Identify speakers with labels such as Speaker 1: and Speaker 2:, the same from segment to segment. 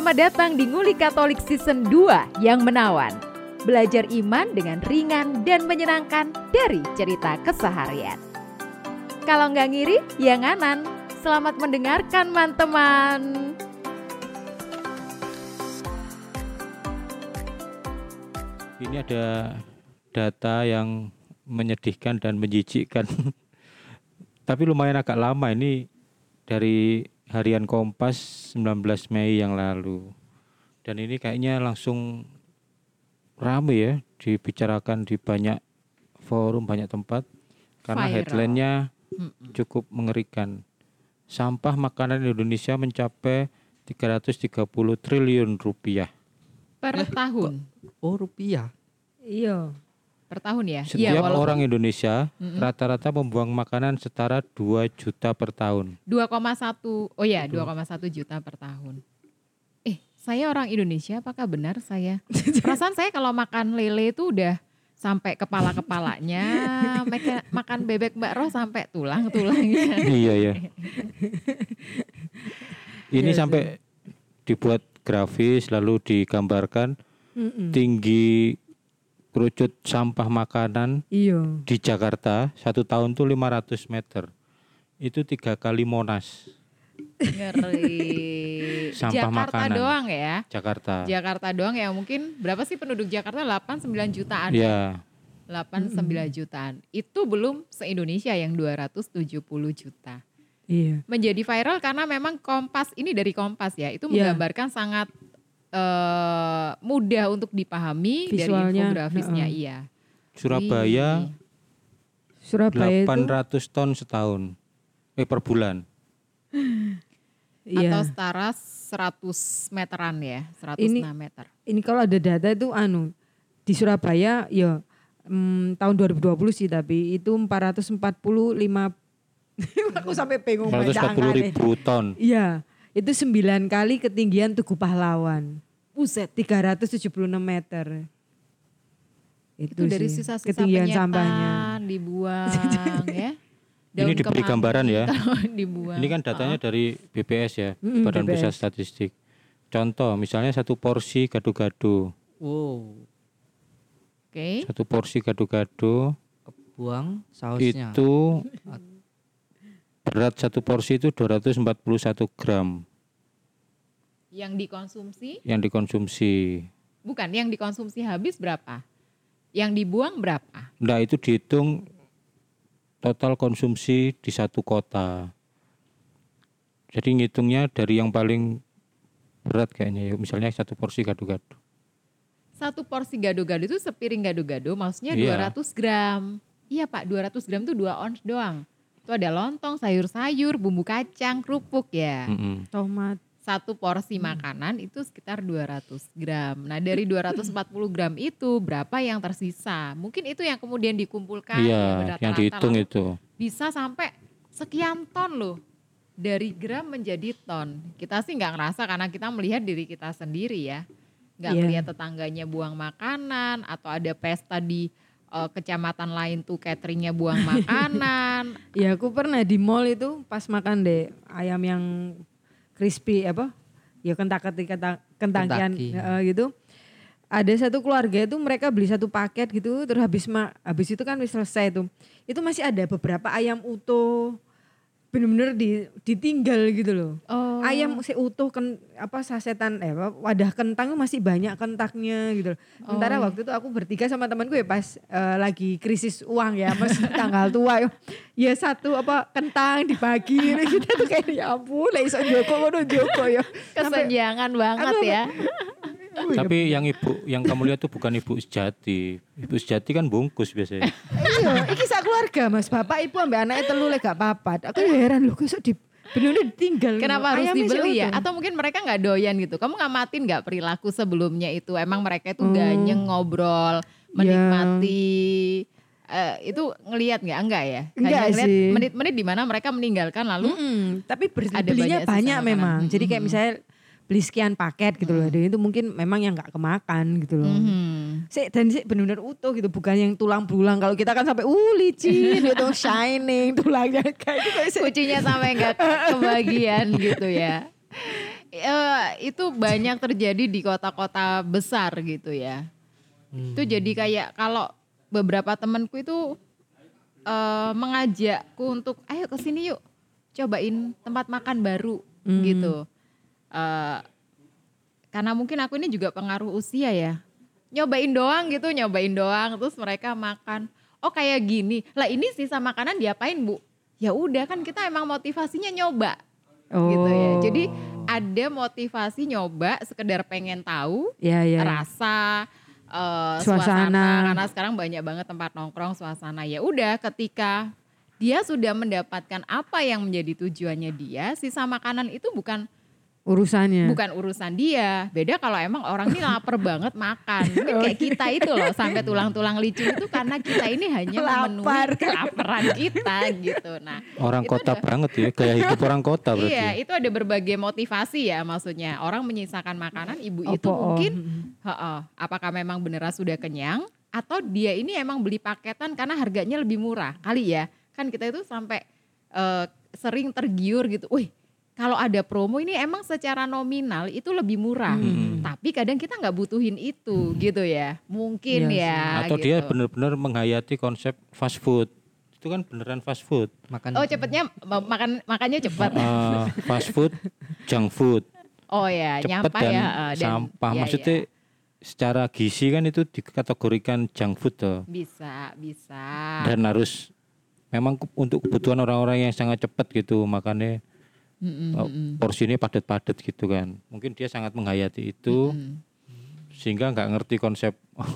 Speaker 1: Selamat datang di Nguli Katolik Season 2 yang menawan. Belajar iman dengan ringan dan menyenangkan dari cerita keseharian. Kalau nggak ngiri, ya nganan. Selamat mendengarkan, teman-teman.
Speaker 2: Ini ada data yang menyedihkan dan menjijikkan. Tapi lumayan agak lama ini dari harian Kompas 19 Mei yang lalu. Dan ini kayaknya langsung rame ya dibicarakan di banyak forum, banyak tempat karena
Speaker 1: Viral.
Speaker 2: headline-nya cukup mengerikan. Sampah makanan Indonesia mencapai 330 triliun rupiah.
Speaker 1: Per tahun.
Speaker 3: Oh rupiah.
Speaker 4: Iya.
Speaker 1: Per tahun ya?
Speaker 2: Setiap
Speaker 1: walaupun
Speaker 2: orang Indonesia
Speaker 1: Mm-mm.
Speaker 2: rata-rata membuang makanan setara 2 juta per tahun.
Speaker 1: 2,1 oh ya
Speaker 2: Betul.
Speaker 1: 2,1 juta per tahun. Eh saya orang Indonesia apakah benar saya? Perasaan saya kalau makan lele itu udah sampai kepala kepalanya, makan bebek mbak Roh sampai tulang tulangnya.
Speaker 2: iya ya. Ini
Speaker 4: Iya,
Speaker 2: sampai dibuat grafis lalu digambarkan
Speaker 4: Mm-mm.
Speaker 2: tinggi kerucut sampah makanan
Speaker 4: Iya.
Speaker 2: di Jakarta satu tahun tuh 500 meter. Itu tiga kali Monas
Speaker 1: Ngeri.
Speaker 2: Sampah
Speaker 1: Jakarta
Speaker 2: makanan.
Speaker 1: doang ya.
Speaker 2: Jakarta.
Speaker 1: Jakarta doang ya mungkin berapa sih penduduk Jakarta 8 9 jutaan.
Speaker 2: Ya,
Speaker 1: 8 9 jutaan. Itu belum se-Indonesia yang 270 juta.
Speaker 4: Iya.
Speaker 1: menjadi viral karena memang Kompas ini dari Kompas ya itu
Speaker 4: Iya.
Speaker 1: menggambarkan sangat eh, mudah untuk dipahami dari
Speaker 4: Visualnya,
Speaker 1: infografisnya
Speaker 4: heeh.
Speaker 1: iya.
Speaker 2: Surabaya
Speaker 1: Wih.
Speaker 4: Surabaya itu
Speaker 2: 800 ton setahun. Eh per bulan.
Speaker 4: iya.
Speaker 1: atau setara 100 meteran ya, 106
Speaker 4: Ini-
Speaker 1: meter.
Speaker 4: Ini kalau ada data itu anu di Surabaya ya mm, tahun 2020 sih tapi itu 445 aku sampai bingung baca
Speaker 2: 140
Speaker 4: angkanya.
Speaker 2: ribu ton.
Speaker 4: Iya, itu 9 kali ketinggian Tugu Pahlawan.
Speaker 1: Buset.
Speaker 4: 376 meter.
Speaker 1: Itu, dari
Speaker 4: sih,
Speaker 1: sisa-sisa
Speaker 4: ketinggian
Speaker 1: penyetan
Speaker 4: sampahnya.
Speaker 1: dibuang ya.
Speaker 2: Ini diberi gambaran ya.
Speaker 1: dibuang.
Speaker 2: Ini kan datanya dari BPS ya,
Speaker 4: Mm,
Speaker 2: Badan
Speaker 4: BPS.
Speaker 2: Pusat Statistik. Contoh, misalnya satu porsi gado-gado,
Speaker 3: Wow.
Speaker 1: Oke.
Speaker 2: satu porsi gado-gado
Speaker 3: Buang sausnya.
Speaker 2: itu berat satu porsi itu 241 gram
Speaker 1: Yang dikonsumsi
Speaker 2: yang dikonsumsi.
Speaker 1: bukan yang dikonsumsi habis berapa? Yang dibuang berapa?
Speaker 2: Nah itu dihitung total konsumsi di satu kota. Jadi ngitungnya dari yang paling berat kayaknya ya, misalnya satu porsi gado-gado.
Speaker 1: Satu porsi gado-gado itu sepiring gado-gado maksudnya
Speaker 2: Iya.
Speaker 1: 200 gram. Iya Pak, 200 gram itu 2 ons doang. Itu ada lontong, sayur-sayur, bumbu kacang, kerupuk ya.
Speaker 2: Mm-mm.
Speaker 4: Tomat.
Speaker 1: Satu porsi makanan itu sekitar 200 gram. Nah dari 240 gram itu berapa yang tersisa? Mungkin itu yang kemudian dikumpulkan. ya,
Speaker 2: Iya, yang dihitung
Speaker 1: lalu
Speaker 2: itu.
Speaker 1: Bisa sampai sekian ton loh. Dari gram menjadi ton. Kita sih nggak ngerasa karena kita melihat diri kita sendiri ya. Nggak
Speaker 4: Iya.
Speaker 1: melihat tetangganya buang makanan atau ada pesta di eh, kecamatan lain tuh cateringnya buang makanan.
Speaker 4: Ya aku pernah di mall itu pas makan deh ayam yang crispy apa? Ya kentak- kentakian
Speaker 3: Kentucky.
Speaker 4: eh, gitu. Ada satu keluarga itu mereka beli satu paket gitu terus habis ma habis itu kan selesai tuh. Itu masih ada beberapa ayam utuh bener-bener di, ditinggal gitu loh.
Speaker 1: Oh.
Speaker 4: Ayam si utuh kan apa sasetan eh wadah kentang masih banyak kentaknya gitu loh. Sementara
Speaker 1: Oh.
Speaker 4: waktu itu aku bertiga sama temanku ya pas eh, lagi krisis uang ya, mas tanggal tua ya. Ya satu apa kentang dibagi kita tuh kayak ya ampun, lah iso joko ngono joko ya.
Speaker 1: Kesenjangan banget
Speaker 4: Aku-
Speaker 1: ya.
Speaker 2: Tapi yang ibu yang kamu lihat tuh bukan ibu sejati. Ibu sejati kan bungkus biasanya.
Speaker 4: iya, iki sak keluarga Mas, bapak ibu ambek anaknya telu lek gak papat. Aku ya heran loh, kok di bener-bener ditinggal.
Speaker 1: Kenapa harus
Speaker 4: Ayamnya
Speaker 1: dibeli ya? Atau mungkin mereka nggak doyan gitu. Kamu ngamatin nggak perilaku sebelumnya itu? Emang mereka itu
Speaker 4: Hmm.
Speaker 1: ganyeng ngobrol, menikmati eh, itu ngelihat nggak? Enggak ya? Hanya
Speaker 4: Enggak
Speaker 1: ngelihat
Speaker 4: sih.
Speaker 1: Menit-menit di mana mereka meninggalkan lalu
Speaker 4: Mm-mm, tapi belinya
Speaker 1: banyak
Speaker 4: banyak, memang. Jadi kayak misalnya beli sekian paket gitu loh. Dan itu mungkin memang yang nggak kemakan gitu loh.
Speaker 1: Mhm.
Speaker 4: Sik, dan sih benar-benar utuh gitu, bukan yang tulang belulang. Kalau kita kan sampai uh licin gitu, shining tulangnya kayak gitu.
Speaker 1: kucinya sampai nggak kebagian gitu ya. eh, itu banyak terjadi di kota-kota besar gitu ya. Itu jadi kayak kalau beberapa temanku itu eh, mengajakku untuk ayo ke sini yuk cobain tempat makan baru gitu. Eh, karena mungkin aku ini juga pengaruh usia ya. Nyobain doang gitu, nyobain doang terus mereka makan. Oh kayak gini. Lah ini sisa makanan diapain, Bu? Ya udah kan kita emang motivasinya nyoba gitu ya.
Speaker 4: Oh.
Speaker 1: Jadi ada motivasi nyoba sekedar pengen tahu
Speaker 4: ya ya.
Speaker 1: rasa eh,
Speaker 4: Suasana.
Speaker 1: suasana karena sekarang banyak banget tempat nongkrong suasana ya udah ketika dia sudah mendapatkan apa yang menjadi tujuannya dia sisa makanan itu bukan
Speaker 4: urusannya.
Speaker 1: bukan urusan dia beda kalau emang orang ini lapar banget makan Mungkin kayak kita itu loh sampai tulang-tulang licin itu karena kita ini hanya memenuhi
Speaker 4: Lapar.
Speaker 1: kelaparan kita gitu nah
Speaker 2: Orang
Speaker 1: Itu
Speaker 2: kota
Speaker 1: ada-
Speaker 2: banget ya, gaya hidup orang kota berarti.
Speaker 1: Iya, itu ada berbagai motivasi ya maksudnya. Orang menyisakan makanan, ibu itu
Speaker 4: Opo, oh.
Speaker 1: mungkin
Speaker 4: Mm-mm.
Speaker 1: heeh, apakah memang beneran sudah kenyang atau dia ini emang beli paketan karena harganya lebih murah kali ya. Kan kita itu sampai eh, sering tergiur gitu. Wih, kalau ada promo ini emang secara nominal itu lebih murah.
Speaker 2: Hmm.
Speaker 1: Tapi kadang kita nggak butuhin itu gitu ya. Mungkin
Speaker 4: Iya
Speaker 1: ya.
Speaker 2: Atau
Speaker 1: gitu.
Speaker 2: dia benar-benar menghayati konsep fast food. Itu kan beneran fast food.
Speaker 3: Makan
Speaker 1: Oh cepetnya ma- makan makannya cepat.
Speaker 2: Eh, fast food, junk food,
Speaker 1: Oh ya,
Speaker 2: cepat
Speaker 1: nyampa
Speaker 2: dan
Speaker 1: ya. eh, dan-
Speaker 2: sampah.
Speaker 1: iya,
Speaker 2: Maksudnya
Speaker 1: iya.
Speaker 2: secara gizi kan itu dikategorikan junk food tuh.
Speaker 1: bisa, bisa.
Speaker 2: Dan harus memang untuk kebutuhan orang-orang yang sangat cepat gitu makannya
Speaker 1: Mm-mm, mm-mm.
Speaker 2: porsinya padat-padat gitu kan. Mungkin dia sangat menghayati itu
Speaker 1: Mm-mm.
Speaker 2: sehingga nggak ngerti konsep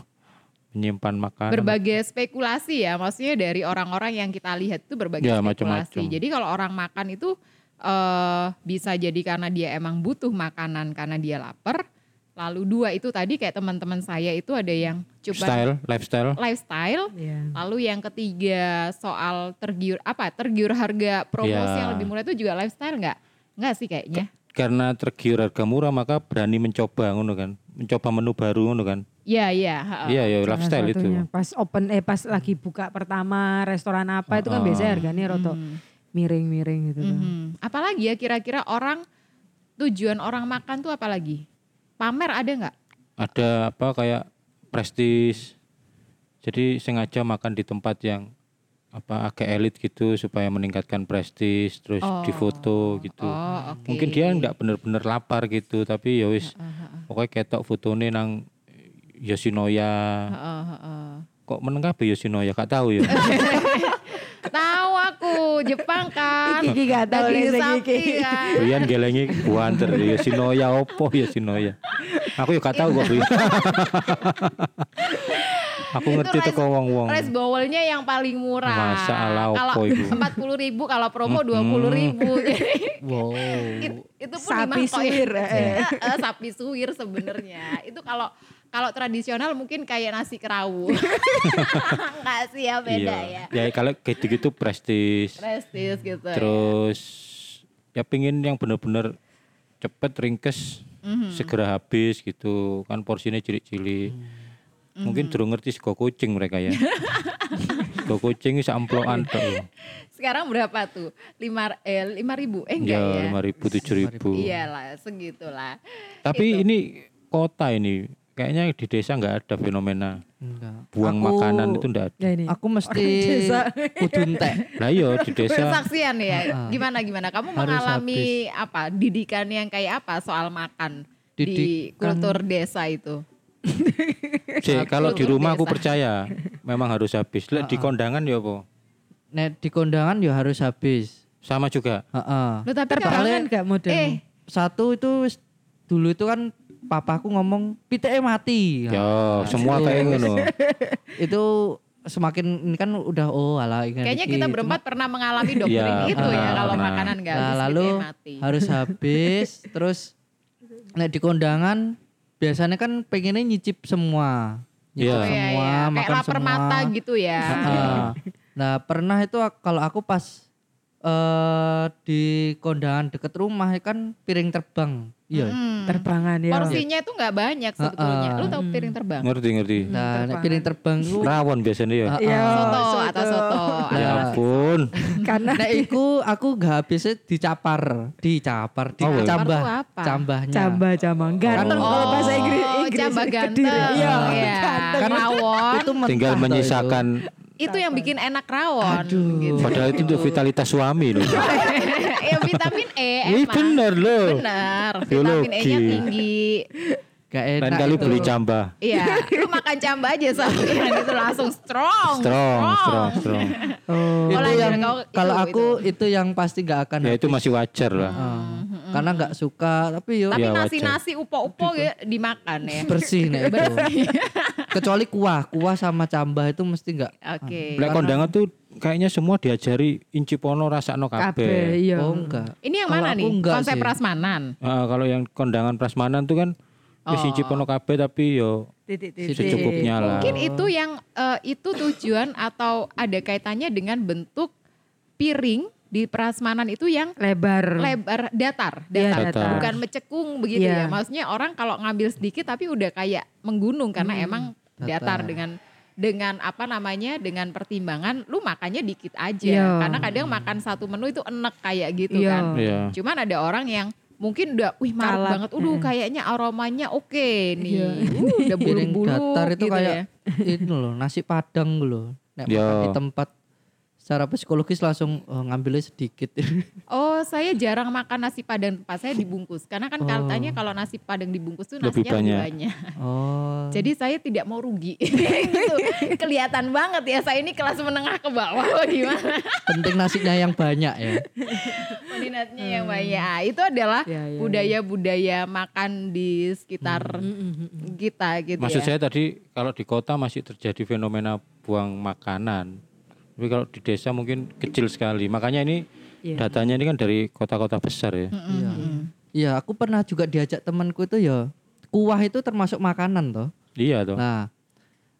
Speaker 2: menyimpan makanan.
Speaker 1: berbagai spekulasi ya maksudnya dari orang-orang yang kita lihat itu berbagai
Speaker 2: Ya,
Speaker 1: spekulasi
Speaker 2: macam-macam.
Speaker 1: jadi kalau orang makan itu eh bisa jadi karena dia emang butuh makanan karena dia lapar lalu dua itu tadi kayak teman-teman saya itu ada yang coba
Speaker 2: Style, lifestyle.
Speaker 1: lifestyle
Speaker 4: Iya.
Speaker 1: lalu yang ketiga soal tergiur apa tergiur harga promosi
Speaker 2: Ya.
Speaker 1: yang lebih murah itu juga lifestyle nggak nggak sih kayaknya
Speaker 2: Karena tergiur harga murah maka berani mencoba ngono kan. Mencoba menu baru ngono kan.
Speaker 1: Iya iya.
Speaker 2: Iya ya
Speaker 4: Salah
Speaker 2: lifestyle itu.
Speaker 4: Pas open eh pas lagi buka pertama restoran apa itu kan
Speaker 2: Ah.
Speaker 4: biasanya harganya roto
Speaker 1: Mhm.
Speaker 4: miring-miring gitu tuh.
Speaker 1: Mhm. Apalagi ya kira-kira orang tujuan orang makan tuh apalagi? Pamer ada nggak?
Speaker 2: Ada apa kayak prestis. Jadi sengaja makan di tempat yang apa agak elit gitu supaya meningkatkan prestis terus
Speaker 1: Oh.
Speaker 2: difoto gitu.
Speaker 1: Oh, oke.
Speaker 2: Mungkin dia nggak bener-bener lapar gitu tapi ya wis
Speaker 1: Heeh,
Speaker 2: pokoknya ketok fotonya nang Yoshinoya.
Speaker 1: heeh, heeh.
Speaker 2: Kok meneng kabeh Yoshinoya? Gak tahu ya.
Speaker 1: Tahu aku Jepang kan.
Speaker 4: Kiki gak tahu
Speaker 1: Daging
Speaker 4: lagi,
Speaker 1: sapi
Speaker 4: Kiki.
Speaker 1: kan.
Speaker 2: Brian gelengi buanter Yoshinoya opo Yoshinoya. Aku ya gak tahu kok. Aku ngerti
Speaker 1: rice-
Speaker 2: teko wong-wong.
Speaker 1: Rice bowlnya yang paling murah.
Speaker 2: Masa ala
Speaker 1: Kalau
Speaker 2: opo iku?
Speaker 1: empat puluh ribu, kalau promo dua puluh ribu.
Speaker 3: Wow.
Speaker 1: it- itu pun
Speaker 4: Sapi
Speaker 1: ya.
Speaker 4: suwir, eh.
Speaker 1: Iya, eh, sapi suwir sebenarnya. Itu kalau kalau tradisional mungkin kayak nasi kerawu. Enggak sih ya beda ya.
Speaker 2: Ya kalau kayak gitu prestis.
Speaker 1: Prestis gitu ya.
Speaker 2: Terus ya pingin yang bener-bener cepet ringkes
Speaker 1: Mhm.
Speaker 2: segera habis gitu kan porsinya cilik-cilik.
Speaker 1: Mhm.
Speaker 2: Mungkin durung ngerti sego kucing mereka ya. sego kucing bisa amplokan tok. lho.
Speaker 1: Sekarang berapa tuh? Lima eh lima ribu? Eh enggak
Speaker 2: Ya
Speaker 1: ya?
Speaker 2: lima ribu tujuh ribu.
Speaker 1: Iyalah segitulah.
Speaker 2: Tapi
Speaker 1: Itu.
Speaker 2: ini kota ini kayaknya di desa nggak ada fenomena
Speaker 3: Enggak.
Speaker 2: buang
Speaker 3: Aku-
Speaker 2: makanan itu ndak ada.
Speaker 4: Ya ini.
Speaker 3: Aku mesti
Speaker 4: Orang desa.
Speaker 3: kudu entek.
Speaker 2: Lah iya di desa
Speaker 1: Kesaksian ya. Gimana gimana? Kamu
Speaker 3: Harus
Speaker 1: mengalami apa? Didikan yang kayak apa soal makan di
Speaker 3: Didikan-
Speaker 1: kultur desa itu?
Speaker 2: Cek, kalau di rumah aku percaya memang harus habis. Lah di kondangan ya apa?
Speaker 3: Nek di kondangan ya harus habis.
Speaker 2: Sama juga.
Speaker 3: Heeh.
Speaker 1: Loh, tapi kan-
Speaker 4: gak model?
Speaker 1: eh
Speaker 3: Satu itu dulu itu kan papaku ngomong piteke mati.
Speaker 2: Ya, semua
Speaker 3: itu-
Speaker 2: kayak ngono.
Speaker 3: Itu semakin ini kan udah oh ala ini-
Speaker 1: kayaknya
Speaker 3: iki.
Speaker 1: kita
Speaker 3: Cuma-
Speaker 1: berempat pernah mengalami doktrin
Speaker 2: Iya,
Speaker 1: itu ya kalau
Speaker 2: pernah.
Speaker 1: makanan nggak
Speaker 3: Nah,
Speaker 1: habis
Speaker 3: lalu
Speaker 1: ya mati.
Speaker 3: harus habis terus nek di kondangan biasanya kan pengennya nyicip semua nyicip
Speaker 2: Iya.
Speaker 1: Oh, iya,
Speaker 3: semua
Speaker 1: iya. Kayak
Speaker 3: makan
Speaker 1: lapar
Speaker 3: semua
Speaker 1: mata gitu ya.
Speaker 3: Heeh. nah pernah itu kalau aku pas eh di kondangan deket rumah kan piring terbang iya
Speaker 1: Hmm.
Speaker 4: terbangan ya.
Speaker 1: Porsinya itu nggak banyak sebetulnya.
Speaker 3: Ah, ah.
Speaker 1: Lu tahu piring terbang?
Speaker 2: Ngerti ngerti.
Speaker 3: nah nek
Speaker 4: Terbangan.
Speaker 3: piring terbang itu
Speaker 2: Rawon biasanya ya.
Speaker 4: Iya,
Speaker 3: ah.
Speaker 1: Soto
Speaker 4: soto.
Speaker 1: atau soto.
Speaker 2: Ya
Speaker 3: Nah,
Speaker 2: ampun.
Speaker 4: Karena
Speaker 3: Nek iku aku gak habisnya dicapar, dicapar,
Speaker 2: Oh, iya.
Speaker 3: dicambah,
Speaker 1: Capar tuh apa?
Speaker 3: cambahnya.
Speaker 4: camba camba ganteng
Speaker 3: Oh,
Speaker 4: kalau bahasa Inggris
Speaker 1: Oh,
Speaker 4: Inggris
Speaker 1: cambah ganteng.
Speaker 4: Iya,
Speaker 1: Iya.
Speaker 4: ganteng.
Speaker 1: Kan rawon.
Speaker 3: Itu
Speaker 2: Tinggal menyisakan
Speaker 1: itu yang bikin enak rawon.
Speaker 3: Aduh.
Speaker 1: Gitu.
Speaker 2: padahal itu untuk vitalitas suami loh.
Speaker 1: ya vitamin E
Speaker 2: Ini
Speaker 1: emang.
Speaker 2: bener loh.
Speaker 1: Bener. Vitamin E-nya tinggi.
Speaker 3: Gak enak
Speaker 2: Lain kali
Speaker 3: itu.
Speaker 2: beli cambah.
Speaker 1: Iya, lu makan camba aja sama itu langsung strong.
Speaker 2: Strong, strong, strong.
Speaker 4: Oh.
Speaker 3: Itu yang
Speaker 1: kau-
Speaker 3: kalau
Speaker 1: itu,
Speaker 3: aku itu. yang pasti gak akan
Speaker 2: Ya itu masih wajar lah.
Speaker 3: Ah, karena nggak suka tapi yo
Speaker 1: Tapi
Speaker 2: wajar.
Speaker 1: nasi-nasi upo-upo ya dimakan ya.
Speaker 3: bersih nih itu. Kecuali kuah, kuah sama cambah itu mesti nggak.
Speaker 1: Oke.
Speaker 2: Lek kondangan tuh kayaknya semua diajari inci pono rasakno
Speaker 4: Kabeh,
Speaker 2: kabeh.
Speaker 4: iya.
Speaker 3: Oh enggak.
Speaker 1: Ini yang
Speaker 3: Kalau
Speaker 1: mana nih?
Speaker 3: enggak
Speaker 1: Konsep
Speaker 3: sih.
Speaker 1: prasmanan.
Speaker 2: Ah, kalau yang kondangan prasmanan tuh kan wis
Speaker 1: Oh.
Speaker 2: inci pono kabeh tapi yo
Speaker 4: Titik-titik.
Speaker 2: secukupnya lah.
Speaker 1: Mungkin itu yang eh, itu tujuan atau ada kaitannya dengan bentuk piring di prasmanan itu yang
Speaker 4: lebar.
Speaker 1: lebar datar,
Speaker 4: Iya,
Speaker 1: datar,
Speaker 2: datar.
Speaker 1: bukan mecekung begitu
Speaker 4: Iya.
Speaker 1: ya. Maksudnya orang kalau ngambil sedikit tapi udah kayak menggunung karena
Speaker 4: Hmm,
Speaker 1: emang datar,
Speaker 3: datar.
Speaker 1: dengan dengan apa namanya dengan pertimbangan lu makannya dikit aja
Speaker 4: Iya.
Speaker 1: karena kadang makan satu menu itu enek kayak gitu
Speaker 4: Iya.
Speaker 1: kan.
Speaker 2: Iya.
Speaker 1: Cuman ada orang yang mungkin udah wih
Speaker 4: Kalap,
Speaker 1: banget, udah kayaknya aromanya oke nih.
Speaker 4: Iya.
Speaker 1: Uh, udah bulu-bulu
Speaker 3: datar itu
Speaker 1: gitu
Speaker 3: kayak
Speaker 1: ya.
Speaker 3: itu loh nasi padang loh. Nek
Speaker 2: Yo.
Speaker 3: makan di tempat secara psikologis langsung oh, ngambilnya sedikit.
Speaker 1: Oh, saya jarang makan nasi padang tempat saya dibungkus. Karena kan
Speaker 3: Oh.
Speaker 1: katanya kalau nasi padang dibungkus tuh
Speaker 2: Lebih
Speaker 1: nasinya lebih
Speaker 2: banyak.
Speaker 1: banyak.
Speaker 3: oh.
Speaker 1: Jadi saya tidak mau rugi. gitu. Kelihatan banget ya saya ini kelas menengah ke bawah gimana.
Speaker 3: penting nasinya yang banyak ya.
Speaker 1: Minatnya yang banyak. Itu adalah
Speaker 4: Iya, iya,
Speaker 1: budaya-budaya makan di sekitar kita gitu
Speaker 2: Maksud
Speaker 1: ya.
Speaker 2: saya tadi kalau di kota masih terjadi fenomena buang makanan. Tapi kalau di desa mungkin kecil sekali. Makanya ini
Speaker 4: Iya.
Speaker 2: datanya ini kan dari kota-kota besar ya.
Speaker 3: Iya. Iya, aku pernah juga diajak temanku itu ya kuah itu termasuk makanan toh.
Speaker 2: Iya toh.
Speaker 3: Nah,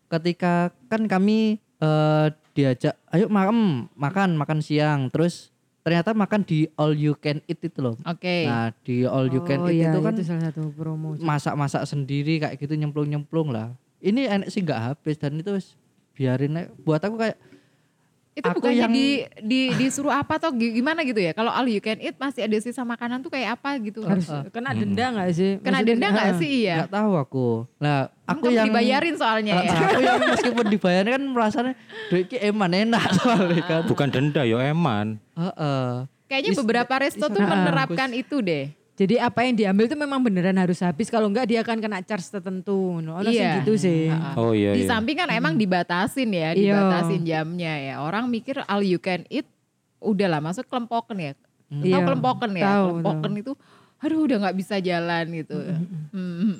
Speaker 3: ketika kan kami eh, diajak, ayo makan, makan, makan siang, terus ternyata makan di all you can eat itu loh.
Speaker 1: Oke.
Speaker 3: Nah, di all you can
Speaker 4: Oh
Speaker 3: eat
Speaker 4: iya,
Speaker 3: itu kan
Speaker 4: itu salah satu promo.
Speaker 3: masak-masak sendiri kayak gitu nyemplung-nyemplung lah. Ini enak sih nggak habis dan itu wis biarin aja. Buat aku kayak
Speaker 1: itu
Speaker 3: aku
Speaker 1: bukannya
Speaker 3: yang-
Speaker 1: di, di disuruh apa atau gi- gimana gitu ya? Kalau all you can eat masih ada sisa makanan tuh kayak apa gitu?
Speaker 4: Harus kena denda nggak sih?
Speaker 1: Kena
Speaker 4: Maksudnya,
Speaker 1: denda nggak
Speaker 4: ah,
Speaker 1: sih iya?
Speaker 3: nggak tahu aku. Nah, aku
Speaker 1: Kamu
Speaker 3: yang
Speaker 1: dibayarin soalnya ya.
Speaker 3: Aku yang meskipun dibayarin kan merasanya duit ki eman enak soalnya kan.
Speaker 2: Bukan denda yo eman.
Speaker 3: Heeh.
Speaker 1: Kayaknya
Speaker 3: Is-
Speaker 1: beberapa resto tuh
Speaker 4: is-
Speaker 1: menerapkan itu deh.
Speaker 4: Jadi apa yang diambil itu memang beneran harus habis. Kalau enggak dia akan kena charge tertentu. No, sing
Speaker 1: Iya.
Speaker 4: gitu sih.
Speaker 2: Oh iya
Speaker 1: Di
Speaker 2: iya.
Speaker 1: samping kan emang dibatasin ya,
Speaker 4: Iya.
Speaker 1: dibatasin jamnya ya. Orang mikir all you can eat, udahlah masuk kelempoken ya. Tahu
Speaker 4: Iya.
Speaker 1: kelempoken ya?
Speaker 4: Tahu,
Speaker 1: kelempoken itu, aduh udah nggak bisa jalan gitu. Hmm.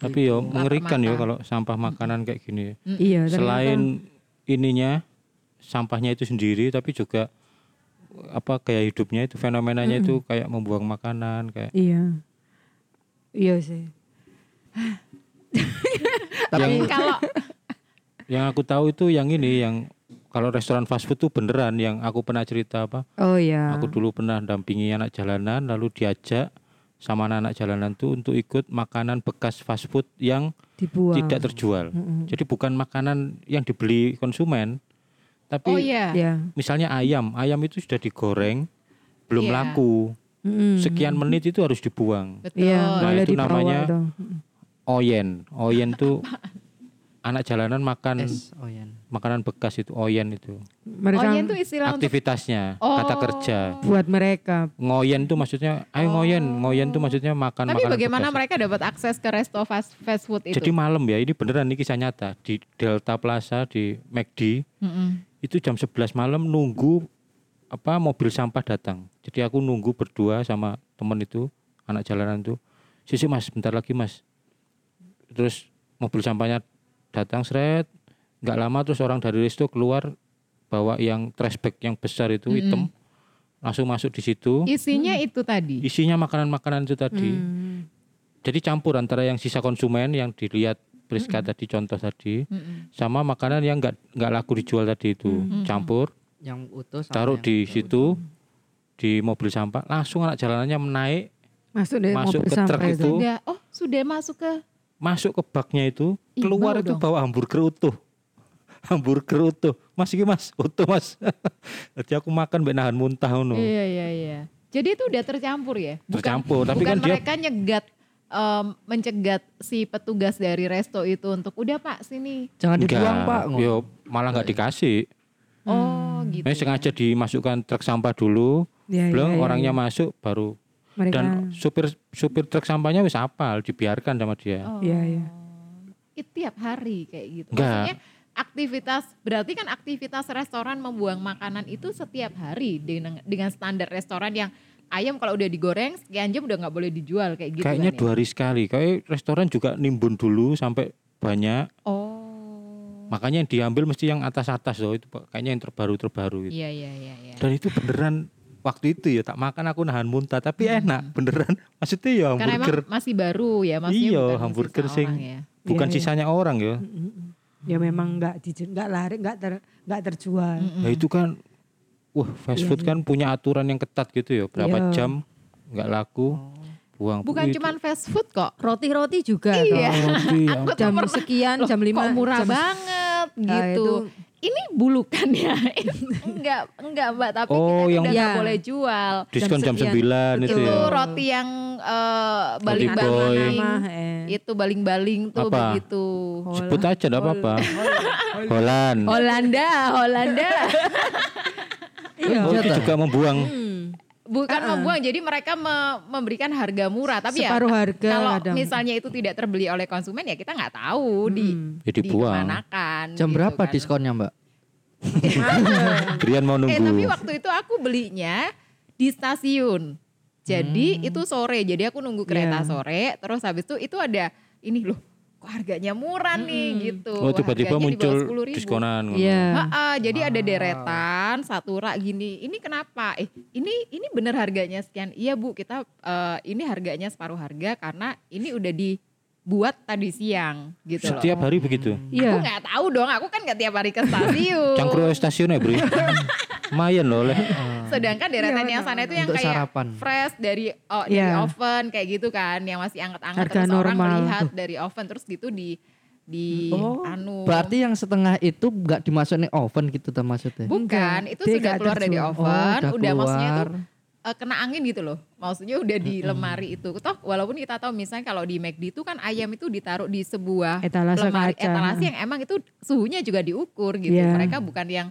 Speaker 2: Tapi yo
Speaker 1: Lapar
Speaker 2: mengerikan yo kalau sampah makanan kayak gini.
Speaker 4: Iya. ternyata-
Speaker 2: Selain ininya sampahnya itu sendiri tapi juga apa gaya hidupnya itu fenomenanya itu kayak membuang makanan kayak
Speaker 4: Iya. Iya sih.
Speaker 1: Tapi kalau
Speaker 2: yang aku tahu itu yang ini yang kalau restoran fast food tuh beneran yang aku pernah cerita apa
Speaker 4: Oh iya.
Speaker 2: aku dulu pernah dampingi anak jalanan lalu diajak sama anak-anak jalanan tuh untuk ikut makanan bekas fast food yang
Speaker 4: dibuang.
Speaker 2: tidak terjual
Speaker 4: Mm-mm.
Speaker 2: jadi bukan makanan yang dibeli konsumen tapi
Speaker 1: oh iya.
Speaker 4: Iya.
Speaker 2: misalnya ayam ayam itu sudah digoreng belum
Speaker 1: Iya.
Speaker 2: laku
Speaker 4: Mm-mm.
Speaker 2: sekian menit itu harus dibuang
Speaker 1: Betul.
Speaker 4: Iya,
Speaker 2: Nah,
Speaker 4: boleh
Speaker 2: itu namanya
Speaker 4: tuh.
Speaker 2: oyen oyen tuh anak jalanan makan
Speaker 3: Es oyen.
Speaker 2: makanan bekas itu oyen itu
Speaker 4: Mereka
Speaker 1: Oyen tuh istilah untuk
Speaker 2: aktivitasnya
Speaker 1: Oh.
Speaker 2: kata kerja
Speaker 4: buat mereka.
Speaker 2: ngoyen tuh maksudnya ayo ngoyen ngoyen tuh maksudnya makan
Speaker 1: Tapi
Speaker 2: makanan
Speaker 1: bagaimana
Speaker 2: bekas.
Speaker 1: mereka dapat akses ke resto fast, fast food itu?
Speaker 2: jadi malam ya ini beneran ini kisah nyata di Delta Plaza di McD
Speaker 1: Mm-mm.
Speaker 2: Itu jam 11 malam nunggu apa mobil sampah datang. Jadi aku nunggu berdua sama temen itu anak jalanan tuh sisi mas bentar lagi mas. Terus mobil sampahnya datang seret nggak lama terus orang dari resto keluar bawa yang trash bag yang besar itu hitam langsung masuk di situ.
Speaker 1: Isinya itu tadi.
Speaker 2: isinya makanan-makanan itu tadi.
Speaker 4: Hmm.
Speaker 2: jadi campur antara yang sisa konsumen yang dilihat Priska tadi contoh tadi
Speaker 1: Mm-mm.
Speaker 2: sama makanan yang nggak nggak laku dijual tadi itu campur
Speaker 3: Yang utuh sama
Speaker 2: taruh
Speaker 3: yang
Speaker 2: di
Speaker 3: tidak
Speaker 2: situ di mobil sampah langsung anak jalanannya menaik
Speaker 4: Masuk deh
Speaker 2: Masuk
Speaker 4: mobil
Speaker 2: ke truk
Speaker 4: sampah
Speaker 2: itu.
Speaker 1: Sudah, oh sudah masuk ke
Speaker 2: masuk ke baknya itu
Speaker 1: Ih,
Speaker 2: keluar itu
Speaker 1: dong.
Speaker 2: bawa hamburger utuh hamburger utuh. Mas iki Mas, utuh Mas. Jadi aku makan mbek nahan muntah ngono.
Speaker 1: Iya iya iya. Jadi itu udah tercampur ya? Bukan,
Speaker 2: Tercampur, tapi
Speaker 1: bukan
Speaker 2: kan dia
Speaker 1: mereka nyegat em, mencegat si petugas dari resto itu untuk udah Pak sini.
Speaker 3: Jangan
Speaker 2: enggak.
Speaker 3: dibuang pak.
Speaker 2: Yo malah nggak dikasih.
Speaker 1: Oh gitu.
Speaker 2: Ini sengaja dimasukkan truk sampah dulu,
Speaker 4: Ya,
Speaker 2: belum
Speaker 4: ya, ya,
Speaker 2: orangnya
Speaker 4: ya.
Speaker 2: masuk baru
Speaker 4: Mereka.
Speaker 2: dan supir supir truk sampahnya wis apal dibiarkan sama dia.
Speaker 1: Oh.
Speaker 4: Iya, iya.
Speaker 1: Itu tiap hari kayak gitu.
Speaker 2: Enggak.
Speaker 1: Maksudnya aktivitas berarti kan aktivitas restoran membuang makanan itu setiap hari dengan dengan standar restoran yang ayam kalau udah digoreng sekian jam udah nggak boleh dijual kayak gitu
Speaker 2: Kayaknya
Speaker 1: kan ya?
Speaker 2: dua hari sekali. Kayak restoran juga nimbun dulu sampai banyak.
Speaker 1: Oh.
Speaker 2: Makanya yang diambil mesti yang atas-atas loh itu Pak. kayaknya yang terbaru-terbaru gitu.
Speaker 1: Iya iya iya iya.
Speaker 2: Dan itu beneran waktu itu ya tak makan aku nahan muntah tapi enak beneran. Maksudnya ya
Speaker 1: Karena
Speaker 2: hamburger
Speaker 1: emang masih baru ya maksudnya
Speaker 2: Iya,
Speaker 1: bukan
Speaker 2: hamburger
Speaker 1: sisa
Speaker 2: sing
Speaker 1: orang ya.
Speaker 2: bukan
Speaker 4: Iya, iya.
Speaker 2: sisanya orang ya.
Speaker 4: Ya memang nggak nggak lari nggak ter nggak terjual.
Speaker 1: Mm-mm.
Speaker 2: Nah itu kan wah fast
Speaker 4: Iya,
Speaker 2: food
Speaker 4: iya.
Speaker 2: kan punya aturan yang ketat gitu ya. Berapa
Speaker 4: Iya.
Speaker 2: jam nggak laku buang.
Speaker 1: Bukan cuman fast food kok.
Speaker 4: Roti-roti juga
Speaker 1: Iya.
Speaker 2: roti ya.
Speaker 1: Aku tuh
Speaker 4: Jam
Speaker 1: pernah-
Speaker 4: sekian,
Speaker 1: Loh,
Speaker 4: jam lima,
Speaker 1: kok murah
Speaker 4: jam-
Speaker 1: banget
Speaker 4: Nah,
Speaker 1: gitu.
Speaker 4: itu-
Speaker 1: Ini bulukan ya? enggak, enggak Mbak, tapi
Speaker 2: Oh,
Speaker 1: kita
Speaker 2: yang-
Speaker 1: udah nggak
Speaker 4: Ya.
Speaker 1: boleh jual.
Speaker 2: Diskon jam
Speaker 4: sekian.
Speaker 2: 9 itu
Speaker 1: itu
Speaker 2: ya.
Speaker 1: roti yang eh,
Speaker 2: Boy.
Speaker 1: baling-baling.
Speaker 4: Eh.
Speaker 1: Itu baling-baling tuh
Speaker 2: Apa?
Speaker 1: begitu.
Speaker 2: Sebut aja enggak apa-apa. Holland.
Speaker 1: Holanda, Holanda.
Speaker 4: Iya.
Speaker 2: Oh, itu juga membuang.
Speaker 4: Hmm.
Speaker 1: Bukan
Speaker 4: Ah, ah.
Speaker 1: membuang, jadi mereka me- memberikan harga murah. Tapi ya
Speaker 4: Separuh harga
Speaker 1: kalau
Speaker 4: kadang.
Speaker 1: misalnya itu tidak terbeli oleh konsumen ya kita nggak tahu di
Speaker 4: Hmm.
Speaker 2: Ya dibuang.
Speaker 1: dikemanakan.
Speaker 3: Jam
Speaker 1: gitu
Speaker 3: berapa
Speaker 1: kan.
Speaker 3: diskonnya mbak?
Speaker 2: Brian mau
Speaker 1: Eh tapi
Speaker 2: nunggu.
Speaker 1: waktu itu aku belinya di stasiun. Jadi itu sore. Jadi aku nunggu kereta
Speaker 4: Iya.
Speaker 1: sore. Terus habis itu itu ada ini loh. Kok harganya murah nih gitu.
Speaker 2: Oh tiba-tiba
Speaker 1: di
Speaker 2: muncul
Speaker 1: 10.000.
Speaker 2: diskonan.
Speaker 4: Iya.
Speaker 1: Ha-ha, jadi ada deretan satu rak gini. Ini kenapa? Eh ini ini bener harganya sekian. Iya bu kita eh, ini harganya separuh harga karena ini udah dibuat tadi siang gitu loh.
Speaker 2: Setiap hari begitu.
Speaker 1: Aku
Speaker 4: Iya.
Speaker 1: nggak tahu dong. Aku kan nggak tiap hari ke stasiun.
Speaker 2: Cangkru stasiun ya, Bro. Lumayan loh oleh.
Speaker 1: Sedangkan deretan
Speaker 4: Iya,
Speaker 1: yang sana itu yang kayak
Speaker 3: sarapan.
Speaker 1: fresh dari oh, dari
Speaker 4: Iya.
Speaker 1: oven kayak gitu kan, yang masih anget-anget terus orang
Speaker 4: normal.
Speaker 1: melihat dari oven terus gitu di di
Speaker 3: Oh,
Speaker 1: anu.
Speaker 3: Berarti yang setengah itu nggak dimasukin oven gitu tuh maksudnya?
Speaker 1: bukan, itu
Speaker 4: dia
Speaker 1: sudah keluar dari oven,
Speaker 3: Oh,
Speaker 1: udah, maksudnya itu
Speaker 3: keluar.
Speaker 1: eh, kena angin gitu loh. Maksudnya udah di lemari itu. Toh walaupun kita tahu misalnya kalau di McD itu kan ayam itu ditaruh di sebuah
Speaker 4: Etalase
Speaker 1: lemari
Speaker 4: kaca.
Speaker 1: etalase yang emang itu suhunya juga diukur gitu.
Speaker 4: Iya.
Speaker 1: Mereka bukan yang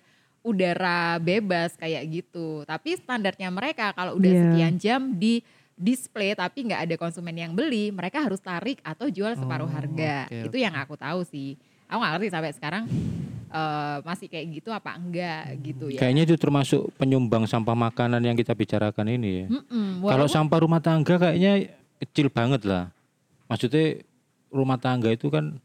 Speaker 1: udara bebas kayak gitu. Tapi standarnya mereka kalau udah
Speaker 4: Iya.
Speaker 1: sekian jam di display tapi nggak ada konsumen yang beli, mereka harus tarik atau jual separuh
Speaker 3: Oh,
Speaker 1: harga.
Speaker 3: oke,
Speaker 1: Itu yang aku tahu sih. Aku nggak ngerti sampai sekarang eh, masih kayak gitu apa enggak gitu ya.
Speaker 2: Kayaknya itu termasuk penyumbang sampah makanan yang kita bicarakan ini ya.
Speaker 1: Mm-mm,
Speaker 2: Kalau
Speaker 1: walaupun-
Speaker 2: sampah rumah tangga kayaknya kecil banget lah. Maksudnya rumah tangga itu kan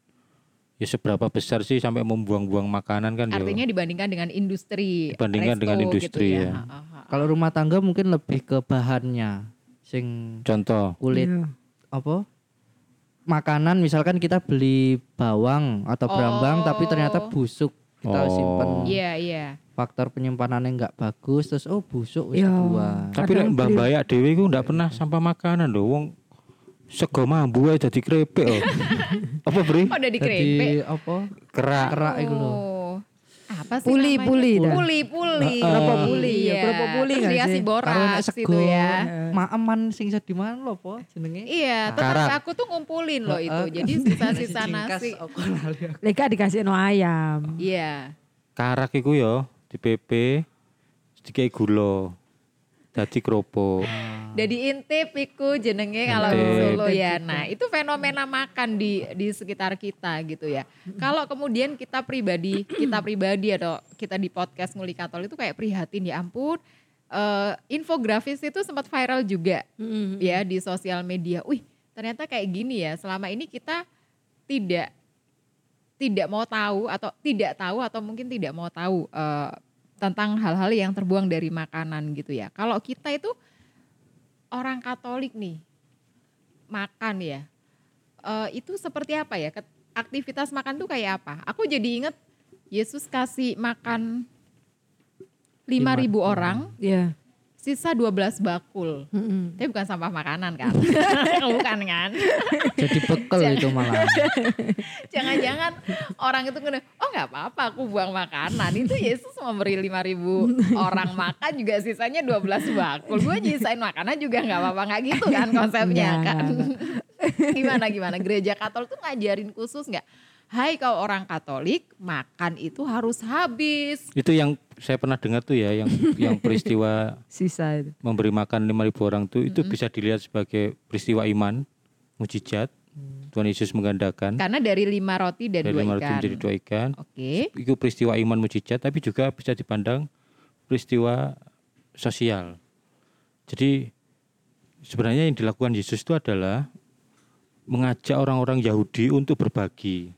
Speaker 2: ya seberapa besar sih sampai membuang-buang makanan kan ya.
Speaker 1: Artinya dibandingkan dengan industri.
Speaker 2: Dibandingkan dengan
Speaker 1: resto
Speaker 2: industri,
Speaker 1: gitu
Speaker 2: ya.
Speaker 1: Ha, ha, ha.
Speaker 3: Kalau rumah tangga mungkin lebih ke bahannya, sing
Speaker 2: Contoh.
Speaker 3: kulit
Speaker 4: Iya.
Speaker 3: apa? Makanan misalkan kita beli bawang atau berambang tapi ternyata
Speaker 1: Oh.
Speaker 3: busuk kita
Speaker 2: Oh.
Speaker 3: simpen
Speaker 1: Iya, iya.
Speaker 3: faktor penyimpanannya nggak bagus terus oh busuk wis
Speaker 4: Iya.
Speaker 3: dibuang.
Speaker 2: Tapi lek Mbah Bayak dhewe iku ndak pernah sampah makanan lho. Wong sego mambu ae dadi krepek oh. Apa, Bri?
Speaker 1: Oh,
Speaker 3: Jadi
Speaker 1: dikerepek.
Speaker 3: apa?
Speaker 2: Kerak.
Speaker 3: Kerak itu loh.
Speaker 1: Oh. Apa sih
Speaker 4: Puli,
Speaker 1: namanya?
Speaker 4: puli dah.
Speaker 1: Puli, puli.
Speaker 4: Puli, ya,
Speaker 1: Iya.
Speaker 4: kerupuk puli
Speaker 1: Terus
Speaker 4: nggak
Speaker 1: dikasih
Speaker 4: sih?
Speaker 1: Borak gitu
Speaker 3: sego.
Speaker 1: ya.
Speaker 3: Maaman sing iso di mana lho po jenenge?
Speaker 1: Iya,
Speaker 2: Karak.
Speaker 1: aku tuh ngumpulin loh itu. Jadi sisa-sisa nasi.
Speaker 4: Leka dikasih no ayam.
Speaker 1: Iya.
Speaker 2: Karak iku ya di PP dikai gula. Dadi kerupuk.
Speaker 1: Udah diintip iku jenenge kalau di
Speaker 2: Intip.
Speaker 1: Solo ya.
Speaker 4: Intip
Speaker 1: Nah, itu fenomena makan di di sekitar kita gitu ya. Kalau kemudian kita pribadi, kita pribadi atau kita di podcast Nguli Katol itu kayak prihatin ya ampun. eh, infografis itu sempat viral juga ya di sosial media. Wih, ternyata kayak gini ya. Selama ini kita tidak tidak mau tahu atau tidak tahu atau mungkin tidak mau tahu eh, tentang hal-hal yang terbuang dari makanan gitu ya. Kalau kita itu orang Katolik nih makan ya, eh, itu seperti apa ya? Aktivitas makan tuh kayak apa? Aku jadi inget Yesus kasih makan 5.000 orang
Speaker 4: Iya.
Speaker 1: Sisa 12 bakul.
Speaker 4: Mm-mm.
Speaker 1: Tapi bukan sampah makanan kan? bukan kan?
Speaker 3: Jadi bekel itu malah.
Speaker 1: Jangan-jangan orang itu ngene, oh nggak apa-apa aku buang makanan. Itu Yesus memberi 5000 orang makan juga sisanya 12 bakul. Gue nyisain makanan juga nggak apa-apa. Nggak gitu kan konsepnya
Speaker 4: Nggak,
Speaker 1: kan. gimana gimana gereja Katolik tuh ngajarin khusus nggak? Hai kau orang Katolik, makan itu harus habis.
Speaker 2: Itu yang saya pernah dengar tuh ya, yang yang peristiwa
Speaker 4: Sisa itu.
Speaker 2: memberi makan 5000 orang tuh itu bisa dilihat sebagai peristiwa iman, mujizat. Tuhan Yesus menggandakan
Speaker 1: Karena dari lima roti dan
Speaker 2: dari
Speaker 1: dua
Speaker 2: lima roti
Speaker 1: ikan.
Speaker 2: menjadi dua ikan.
Speaker 1: Oke.
Speaker 2: Itu peristiwa iman mujizat, tapi juga bisa dipandang peristiwa sosial. Jadi sebenarnya yang dilakukan Yesus itu adalah mengajak orang-orang Yahudi untuk berbagi.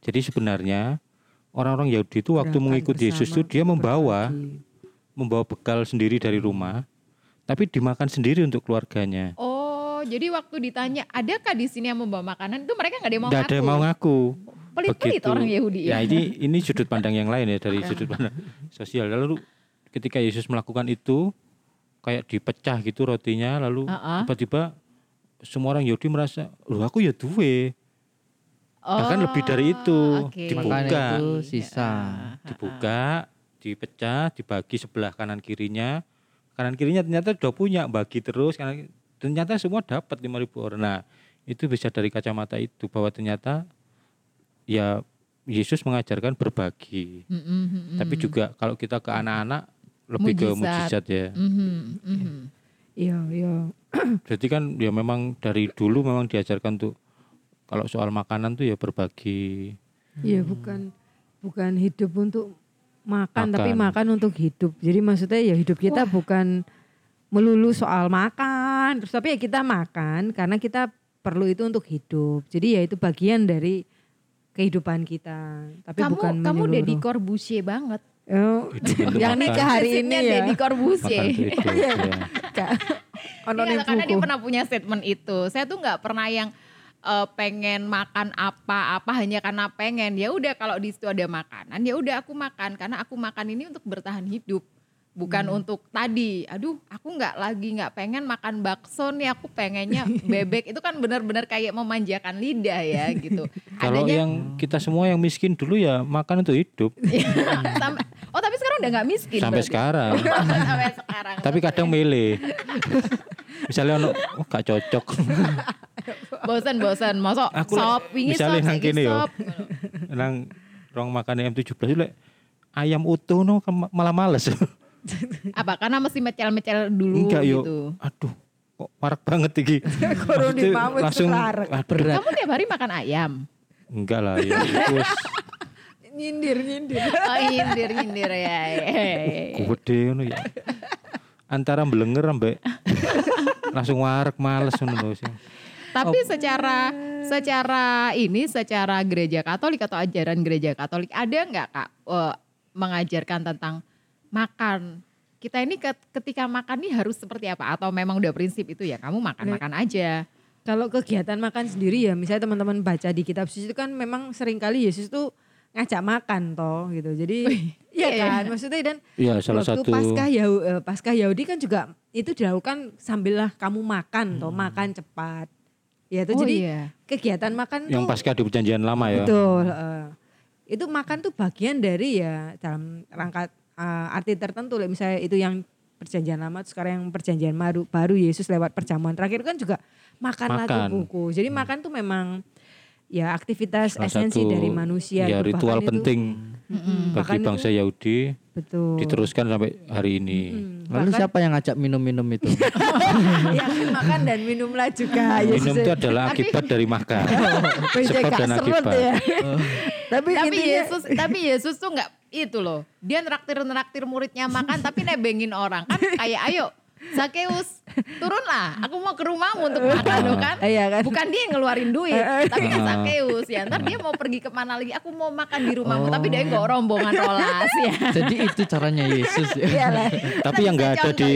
Speaker 2: Jadi sebenarnya orang-orang Yahudi itu waktu mengikuti Yesus itu dia membawa
Speaker 4: berbagi.
Speaker 2: membawa bekal sendiri dari rumah, tapi dimakan sendiri untuk keluarganya.
Speaker 1: Oh, jadi waktu ditanya, adakah di sini yang membawa makanan? Itu mereka nggak ada yang mau
Speaker 2: ada
Speaker 1: ngaku.
Speaker 2: yang mau ngaku.
Speaker 1: Pelit-pelit orang Yahudi
Speaker 2: Ya
Speaker 1: ya.
Speaker 2: ini ini sudut pandang yang lain ya dari sudut pandang sosial. Lalu ketika Yesus melakukan itu kayak dipecah gitu rotinya lalu tiba-tiba semua orang Yahudi merasa, "Loh aku ya duwe." Bahkan lebih dari itu.
Speaker 1: Oh, oke.
Speaker 2: Dibuka.
Speaker 3: Makanya itu sisa.
Speaker 2: Dibuka, dipecah, dibagi sebelah kanan kirinya. Kanan kirinya ternyata udah punya, bagi terus kanan ternyata semua dapat 5000 orang. Nah, itu bisa dari kacamata itu bahwa ternyata ya Yesus mengajarkan berbagi.
Speaker 1: Mm, mm, mm, mm.
Speaker 2: Tapi juga kalau kita ke anak-anak lebih ke
Speaker 1: Mujizat.
Speaker 2: mujizat ya.
Speaker 1: Mhm, mhm.
Speaker 4: Iya, iya.
Speaker 2: Jadi kan ya memang dari dulu memang diajarkan tuh kalau soal makanan tuh ya berbagi.
Speaker 4: Iya, bukan bukan hidup untuk makan, tapi
Speaker 2: Makan.
Speaker 4: makan untuk hidup. Jadi maksudnya ya hidup kita bukan melulu soal makan, terus tapi ya kita makan karena kita perlu itu untuk hidup. Jadi ya itu bagian dari kehidupan kita. Tapi
Speaker 1: Kamu
Speaker 4: bukan
Speaker 1: kamu
Speaker 4: menyeluruh.
Speaker 1: Deddy Corbusier banget.
Speaker 4: Oh, yang
Speaker 2: makan.
Speaker 4: nikah hari ini ya.
Speaker 1: Deddy Corbusier.
Speaker 2: Makan ya.
Speaker 1: Iya, karena dia pernah punya statement itu. Saya tuh nggak pernah yang eh, pengen makan apa-apa hanya karena pengen. Ya udah kalau di situ ada makanan, ya udah aku makan karena aku makan ini untuk bertahan hidup. Bukan
Speaker 2: Hmm.
Speaker 1: untuk tadi, aduh aku nggak lagi nggak pengen makan bakso nih, aku pengennya bebek. Itu kan benar-benar kayak memanjakan lidah ya gitu.
Speaker 2: Kalau
Speaker 1: Adanya-
Speaker 2: yang kita semua yang miskin dulu ya makan untuk hidup
Speaker 1: Sampai- oh tapi sekarang udah nggak miskin
Speaker 2: sampai
Speaker 1: berarti.
Speaker 2: sekarang.
Speaker 1: sampai sekarang.
Speaker 2: Tapi kadang milih. Misalnya ono oh, gak cocok.
Speaker 1: bosan-bosan, masuk
Speaker 2: Aku
Speaker 1: sop, wingi sop,
Speaker 2: nang
Speaker 1: saiki
Speaker 2: kene yo.
Speaker 1: sop.
Speaker 2: Nang rong makan M17 itu lek ayam utuh no malah males.
Speaker 1: Apa? Karena mesti mecel-mecel dulu
Speaker 2: Enggak yo.
Speaker 1: gitu.
Speaker 2: Aduh, kok marak banget iki. Langsung aduh,
Speaker 1: Kamu tiap hari makan ayam?
Speaker 2: enggak lah ya. Terus
Speaker 4: Nyindir, nyindir.
Speaker 1: Oh nyindir nyindir ya. ya, ya.
Speaker 2: gede ngono ya. Antara belenger ambek langsung warak males ngono sih.
Speaker 1: Tapi secara secara ini secara gereja Katolik atau ajaran gereja Katolik ada nggak kak eh, mengajarkan tentang makan? Kita ini ket- ketika makan nih harus seperti apa? Atau memang udah prinsip itu ya kamu makan makan aja?
Speaker 4: Kalau kegiatan makan sendiri ya, misalnya teman-teman baca di kitab suci itu kan memang sering kali Yesus tuh ngajak makan toh gitu. Jadi iya
Speaker 1: iya.
Speaker 4: kan maksudnya dan
Speaker 2: Iya, salah
Speaker 4: waktu
Speaker 2: satu
Speaker 4: Paskah Yahu, eh, Paskah Yahudi kan juga itu dilakukan sambillah kamu makan toh,
Speaker 2: Hmm.
Speaker 4: makan cepat. Ya itu
Speaker 1: Oh
Speaker 4: jadi
Speaker 1: iya.
Speaker 4: kegiatan makan
Speaker 2: yang
Speaker 4: tuh
Speaker 2: pasca di perjanjian lama ya.
Speaker 4: betul. eh. itu makan tuh bagian dari ya dalam rangka eh, arti tertentu. Like Misalnya itu yang perjanjian lama, terus sekarang yang perjanjian baru, baru Yesus lewat perjamuan terakhir kan juga makanlah
Speaker 2: Makan.
Speaker 4: tuh buku. Jadi makan tuh memang ya aktivitas
Speaker 2: Salah
Speaker 4: esensi
Speaker 2: satu,
Speaker 4: dari manusia.
Speaker 2: Ya
Speaker 4: Itu
Speaker 2: ritual
Speaker 4: bahkan itu-
Speaker 2: penting
Speaker 4: Mm-mm.
Speaker 2: bagi
Speaker 4: itu-
Speaker 2: bangsa Yahudi
Speaker 4: betul.
Speaker 2: diteruskan sampai hari ini.
Speaker 4: Mm,
Speaker 3: Lalu
Speaker 4: bahkan-
Speaker 3: siapa yang ngajak minum-minum itu?
Speaker 4: ya makan dan minumlah juga.
Speaker 2: Minum itu adalah akibat dari makan. Sebab dan akibat.
Speaker 4: ya. tapi
Speaker 1: Tapi
Speaker 4: intinya
Speaker 1: Yesus tapi Yesus tuh nggak itu loh. Dia neraktir-neraktir muridnya makan tapi nebengin orang. Kan kayak ayo Zakeus turunlah aku mau ke rumahmu untuk makan loh kan.
Speaker 4: Iya kan?
Speaker 1: Bukan dia yang ngeluarin duit,
Speaker 4: Eh, eh.
Speaker 1: tapi kan Zakeus ya. Ntar dia mau pergi ke mana lagi? Aku mau makan di rumahmu, tapi dia nggak rombongan rolas ya.
Speaker 3: Jadi itu caranya Yesus ya.
Speaker 4: Iyalah.
Speaker 2: Tapi yang nggak ada di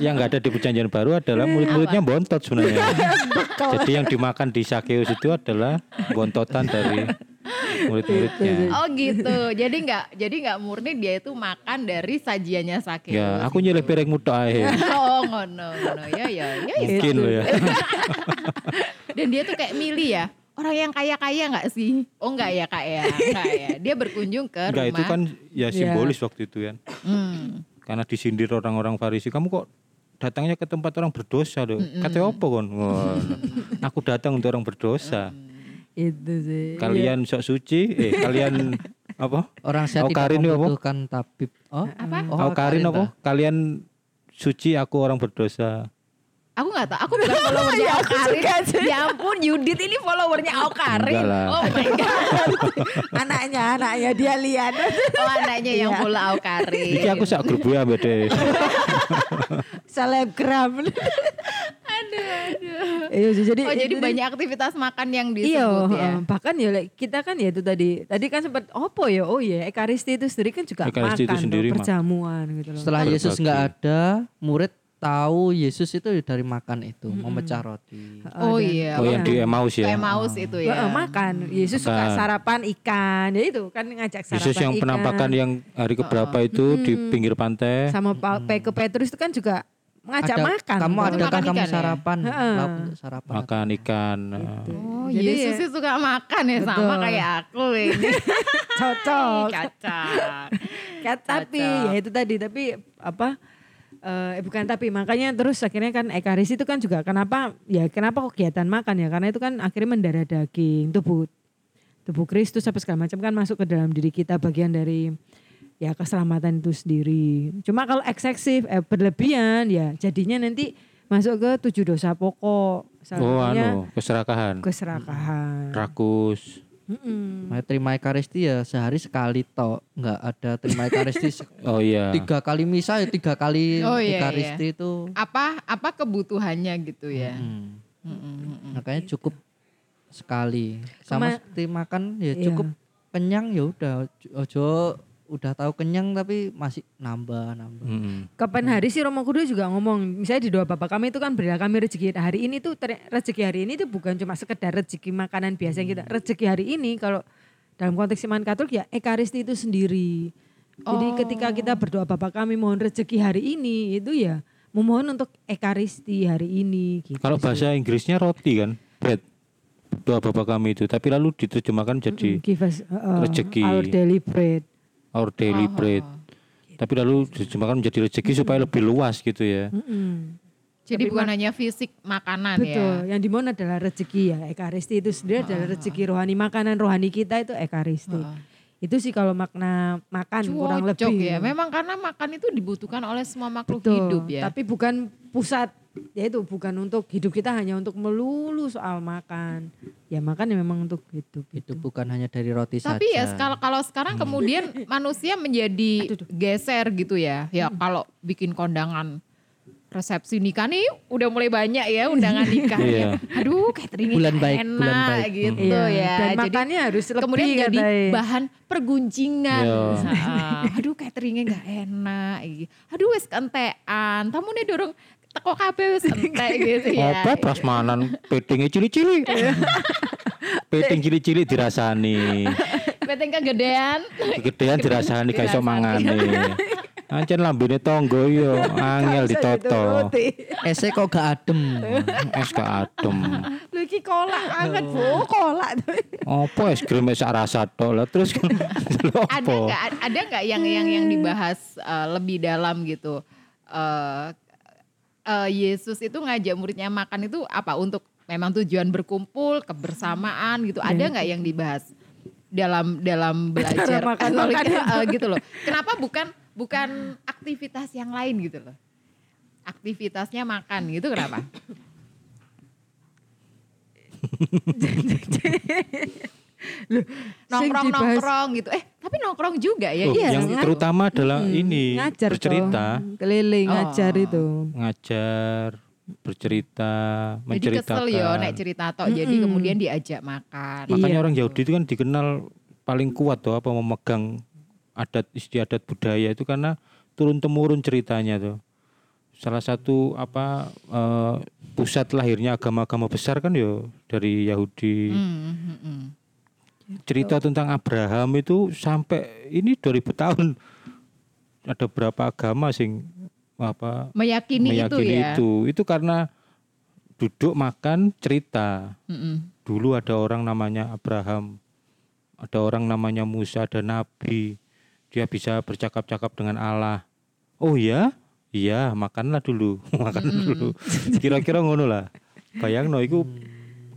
Speaker 2: yang nggak ada di perjanjian baru adalah murid-muridnya bontot sebenarnya. Jadi yang dimakan di Sakeus itu adalah bontotan dari murid-muridnya.
Speaker 1: Oh gitu. Jadi nggak jadi nggak murni dia itu makan dari sajiannya Sakeus.
Speaker 2: Ya, aku nyeleh piringmu tok ae.
Speaker 1: Oh ngono ngono ya ya ya. ya.
Speaker 2: Mungkin loh ya.
Speaker 1: Dan dia tuh kayak milih ya. Orang yang kaya-kaya nggak sih? Oh nggak ya kak ya, nggak ya. Dia berkunjung ke
Speaker 2: Enggak
Speaker 1: rumah.
Speaker 2: itu kan ya simbolis waktu itu kan.
Speaker 1: Hmm.
Speaker 2: Karena disindir orang-orang Farisi, kamu kok datangnya ke tempat orang berdosa loh. Katanya apa kon? Ngono. Aku datang untuk orang berdosa.
Speaker 4: Itu sih.
Speaker 2: Kalian sok suci, eh kalian apa?
Speaker 3: Orang saya tidak
Speaker 2: Aukarin itu apa?
Speaker 3: membutuhkan tabib. Oh,
Speaker 1: Apa?
Speaker 3: Oh,
Speaker 2: Aukarin
Speaker 3: Aukarin
Speaker 2: apa? Kalian suci, aku orang berdosa.
Speaker 1: Aku nggak tahu. Aku bukan followernya Aukarin. Ya ampun, Yudit ini followernya Aukarin. Oh my god.
Speaker 4: anaknya, anaknya dia lihat.
Speaker 1: Oh anaknya yang
Speaker 4: Iya.
Speaker 1: follow Aukarin.
Speaker 2: Iki aku sak grup ya beda.
Speaker 4: Selebgram.
Speaker 1: Aduh, aduh.
Speaker 4: Iya, jadi
Speaker 1: Oh jadi
Speaker 4: itu-
Speaker 1: banyak aktivitas makan yang
Speaker 4: Iya,
Speaker 1: disebut ya.
Speaker 4: heeh. bahkan ya kita kan ya itu tadi, tadi kan sempat opo ya, oh ya ekaristi itu sendiri kan juga
Speaker 2: Ekaristi itu
Speaker 4: makan,
Speaker 2: sendiri
Speaker 4: tuh,
Speaker 2: mak-
Speaker 4: perjamuan gitu loh.
Speaker 3: Setelah. Yesus nggak ada, murid tahu Yesus itu dari makan itu, memecah roti.
Speaker 4: Heeh,
Speaker 1: Oh
Speaker 4: dan-
Speaker 1: iya.
Speaker 2: Oh yang di Emmaus ya.
Speaker 1: Kayak maus itu ya.
Speaker 4: Makan. Yesus suka
Speaker 2: Makan.
Speaker 4: sarapan ikan, ya itu kan ngajak sarapan
Speaker 2: Yesus yang
Speaker 4: ikan.
Speaker 2: penampakan yang hari keberapa itu di pinggir pantai.
Speaker 4: sama Pa- Pe- ke Petrus itu kan juga ngajak
Speaker 3: Ada-
Speaker 4: makan.
Speaker 3: Kamu ada
Speaker 1: Makan
Speaker 3: kan kamu
Speaker 1: ikan ya?
Speaker 3: sarapan, lauk untuk sarapan.
Speaker 2: Makan ikan.
Speaker 1: Oh
Speaker 4: Jadi
Speaker 1: Yesus
Speaker 4: ya-
Speaker 1: suka makan ya sama
Speaker 4: Betul.
Speaker 1: kayak aku ini.
Speaker 4: Cocok.
Speaker 1: Kacang.
Speaker 4: Kan, tapi
Speaker 1: Cocok.
Speaker 4: ya itu tadi tapi apa eh bukan tapi makanya terus akhirnya kan ekaristi itu kan juga kenapa ya kenapa kegiatan makan ya karena itu kan akhirnya mendarah daging tubuh tubuh Kristus apa segala macam kan masuk ke dalam diri kita bagian dari ya keselamatan itu sendiri cuma kalau eksesif eh, berlebihan ya jadinya nanti masuk ke tujuh dosa pokok salah
Speaker 2: Oh anu, keserakahan.
Speaker 4: keserakahan
Speaker 2: Rakus.
Speaker 4: Mm-mm.
Speaker 3: Nah, terima Ekaristi ya sehari sekali tok, nggak ada terima Ekaristi
Speaker 2: Oh iya.
Speaker 3: tiga kali misa ya tiga kali
Speaker 1: Oh, iya,
Speaker 3: Ekaristi itu.
Speaker 1: Apa apa kebutuhannya gitu ya.
Speaker 3: Hmm.
Speaker 1: Mm-mm, mm-mm.
Speaker 3: Makanya cukup sekali. Sama
Speaker 4: Kema-
Speaker 3: seperti makan ya
Speaker 4: Iya.
Speaker 3: cukup kenyang ya udah ojo udah tahu kenyang tapi masih nambah nambah.
Speaker 2: Mm-mm.
Speaker 4: Kapan hari sih Romo Kudus juga ngomong, misalnya di doa Bapak kami itu kan berilah kami rezeki hari ini tuh rezeki hari ini tuh bukan cuma sekedar rezeki makanan biasa yang kita rezeki hari ini kalau dalam konteks iman Katolik ya ekaristi itu sendiri. Jadi ketika kita berdoa Bapak kami mohon rezeki hari ini itu ya memohon untuk ekaristi hari ini. Gitu
Speaker 2: Kalau
Speaker 4: sih.
Speaker 2: bahasa Inggrisnya roti kan, bread. Doa Bapak kami itu, tapi lalu diterjemahkan jadi
Speaker 4: give us uh,
Speaker 2: rezeki.
Speaker 4: our daily bread.
Speaker 2: Our daily bread. Tapi lalu diterjemahkan menjadi rezeki supaya lebih luas gitu ya.
Speaker 4: Mm-mm.
Speaker 1: Jadi
Speaker 4: Tapi
Speaker 1: bukan hanya fisik makanan
Speaker 4: Betul,
Speaker 1: ya.
Speaker 4: yang dimohon adalah rezeki ya. Ekaristi itu sendiri adalah rezeki rohani makanan rohani kita itu ekaristi. Itu sih kalau makna makan kurang
Speaker 1: Cocok
Speaker 4: lebih.
Speaker 1: ya. Memang karena makan itu dibutuhkan oleh semua makhluk
Speaker 4: Betul,
Speaker 1: hidup ya.
Speaker 4: Tapi bukan pusat ya itu bukan untuk hidup kita hanya untuk melulu soal makan. Ya makan ya memang untuk hidup.
Speaker 3: Itu bukan hanya dari roti
Speaker 1: Tapi ya
Speaker 3: saja.
Speaker 1: kalau kalau sekarang kemudian manusia menjadi geser gitu ya. Ya kalau bikin kondangan resepsi nikah nih udah mulai banyak ya undangan nikahnya. Aduh cateringnya
Speaker 3: Bulan baik,
Speaker 1: enak
Speaker 3: bulan baik.
Speaker 1: gitu
Speaker 4: Iya,
Speaker 1: ya.
Speaker 4: Dan
Speaker 1: Jadi
Speaker 4: makannya harus lebih
Speaker 1: kemudian jadi
Speaker 4: katanya.
Speaker 1: bahan pergunjingan.
Speaker 2: Iya.
Speaker 1: Nah, aduh cateringnya nggak enak. Aduh wes kentean. Tamunya dorong teko kabeh wis entek gitu ya.
Speaker 2: Apa prasmanan petingnya cili-cili. Peting cili-cili dirasani.
Speaker 1: Peteng kegedean.
Speaker 2: Kegedean dirasani gak iso mangane. Ancen lambene tonggo yo angel ditoto.
Speaker 3: Ese kok gak adem.
Speaker 2: Es gak adem.
Speaker 4: Lu iki kolak anget, Bu, kolak.
Speaker 2: Apa es krim sak rasa tok lah terus lho
Speaker 1: ada nggak ada nggak yang yang yang dibahas eh, lebih dalam gitu? Eh eh, Yesus itu ngajak muridnya makan itu apa? Untuk memang tujuan berkumpul kebersamaan gitu. Ada nggak yang dibahas dalam dalam belajar
Speaker 4: makan makan
Speaker 1: eh, gitu loh. Kenapa bukan bukan aktivitas yang lain gitu loh aktivitasnya makan gitu kenapa nongkrong
Speaker 4: dibahas-
Speaker 1: nongkrong gitu eh tapi nongkrong juga ya
Speaker 2: Oh,
Speaker 4: Iya,
Speaker 2: yang
Speaker 4: nga-
Speaker 2: terutama adalah ini
Speaker 4: ngajar
Speaker 2: bercerita,
Speaker 4: toh. keliling
Speaker 1: Oh.
Speaker 4: ngajar itu.
Speaker 2: ngajar, bercerita,
Speaker 1: Jadi
Speaker 2: menceritakan.
Speaker 1: kesel ya nek cerita tok jadi kemudian diajak makan.
Speaker 2: Makanya
Speaker 4: Iya.
Speaker 2: orang Yahudi itu kan dikenal paling kuat tuh apa memegang adat istiadat budaya itu karena turun temurun ceritanya tuh. Salah satu apa eh, pusat lahirnya agama-agama besar kan yo dari Yahudi.
Speaker 1: Hmm, hmm, hmm.
Speaker 2: cerita tentang Abraham itu sampai ini 2000 tahun ada berapa agama sing apa
Speaker 1: Meyakini,
Speaker 2: meyakini
Speaker 1: itu ya.
Speaker 2: itu. Itu karena duduk makan cerita.
Speaker 1: Mm-mm.
Speaker 2: Dulu ada orang namanya Abraham, ada orang namanya Musa, ada nabi. Dia bisa bercakap-cakap dengan Allah. Oh ya? Iya, makanlah dulu. Makan dulu. Kira-kira ngono lah. Bayangno iku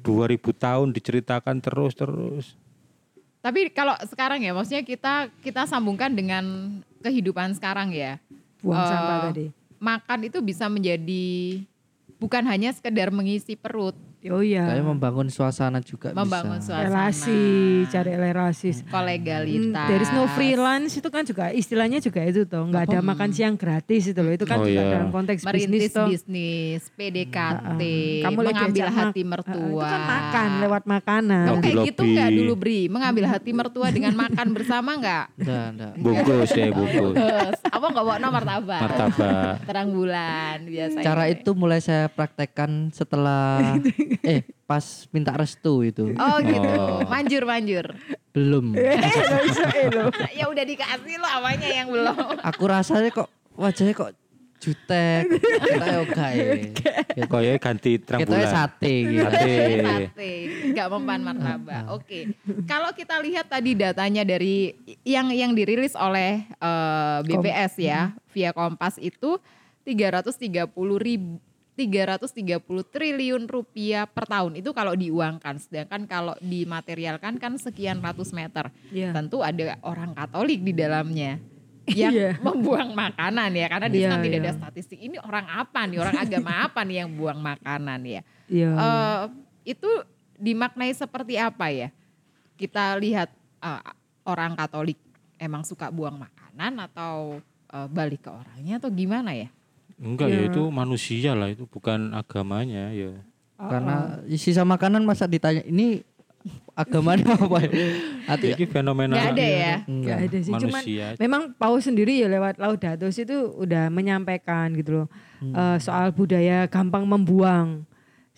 Speaker 2: 2000 tahun diceritakan terus-terus.
Speaker 1: Tapi kalau sekarang ya, maksudnya kita kita sambungkan dengan kehidupan sekarang ya.
Speaker 4: Buang
Speaker 1: Eh,
Speaker 4: sampah tadi.
Speaker 1: Makan itu bisa menjadi bukan hanya sekedar mengisi perut,
Speaker 4: Oh iya.
Speaker 3: Kayak membangun suasana juga
Speaker 1: membangun
Speaker 3: bisa.
Speaker 1: suasana.
Speaker 4: relasi, cari relasi.
Speaker 1: kolegalitas.
Speaker 4: Dari no freelance itu kan juga istilahnya juga itu toh, nggak ada makan siang gratis itu loh. Itu kan
Speaker 2: Oh
Speaker 4: juga
Speaker 2: iya.
Speaker 4: dalam konteks bisnis
Speaker 1: merintis
Speaker 4: toh.
Speaker 1: bisnis, PDKT,
Speaker 4: Kamu lagi
Speaker 1: mengambil hati
Speaker 4: mak-
Speaker 1: mertua.
Speaker 4: itu kan makan lewat makanan.
Speaker 1: Kamu kayak gitu nggak dulu Bri? Mengambil hati mertua dengan makan bersama nggak?
Speaker 3: Enggak, enggak.
Speaker 2: Bungkus ya, bungkus.
Speaker 1: Terus, apa nggak bawa nomor martabak?
Speaker 2: Martabak.
Speaker 1: Terang bulan biasanya.
Speaker 3: Cara itu mulai saya praktekkan setelah eh pas minta restu itu.
Speaker 1: Oh gitu,
Speaker 2: Oh.
Speaker 1: manjur manjur.
Speaker 3: Belum.
Speaker 1: ya udah dikasih lo awalnya yang belum.
Speaker 3: Aku rasanya kok wajahnya kok jutek. Kita ya enggak ya.
Speaker 2: Koyo ganti terang
Speaker 3: Kita
Speaker 2: bulan.
Speaker 3: sate gitu.
Speaker 2: Sate.
Speaker 1: Sate, nggak mempan martabak. Oke, kalau kita lihat tadi datanya dari yang yang dirilis oleh eh, BPS ya via Kompas itu 330 ribu 330 triliun rupiah per tahun itu kalau diuangkan sedangkan kalau dimaterialkan kan sekian ratus meter
Speaker 4: Iya.
Speaker 1: tentu ada orang Katolik di dalamnya yang
Speaker 4: Iya.
Speaker 1: membuang makanan ya karena di sana
Speaker 4: Iya,
Speaker 1: tidak ada
Speaker 4: iya.
Speaker 1: statistik ini orang apa nih orang agama apa nih yang buang makanan ya
Speaker 4: Iya.
Speaker 1: Eh, itu dimaknai seperti apa ya? Kita lihat eh, orang Katolik emang suka buang makanan atau eh, balik ke orangnya atau gimana ya?
Speaker 2: Enggak ya
Speaker 4: Ya.
Speaker 2: itu manusia lah itu bukan agamanya ya.
Speaker 3: Karena sisa makanan masa ditanya ini agamanya apa ya? Hati
Speaker 2: Ini fenomena
Speaker 1: Nggak ada ya?
Speaker 4: Nggak
Speaker 3: enggak.
Speaker 4: ada sih. Cuman
Speaker 2: manusia.
Speaker 4: memang Paus sendiri ya lewat Laudato Si itu udah menyampaikan gitu loh eh, soal budaya gampang membuang.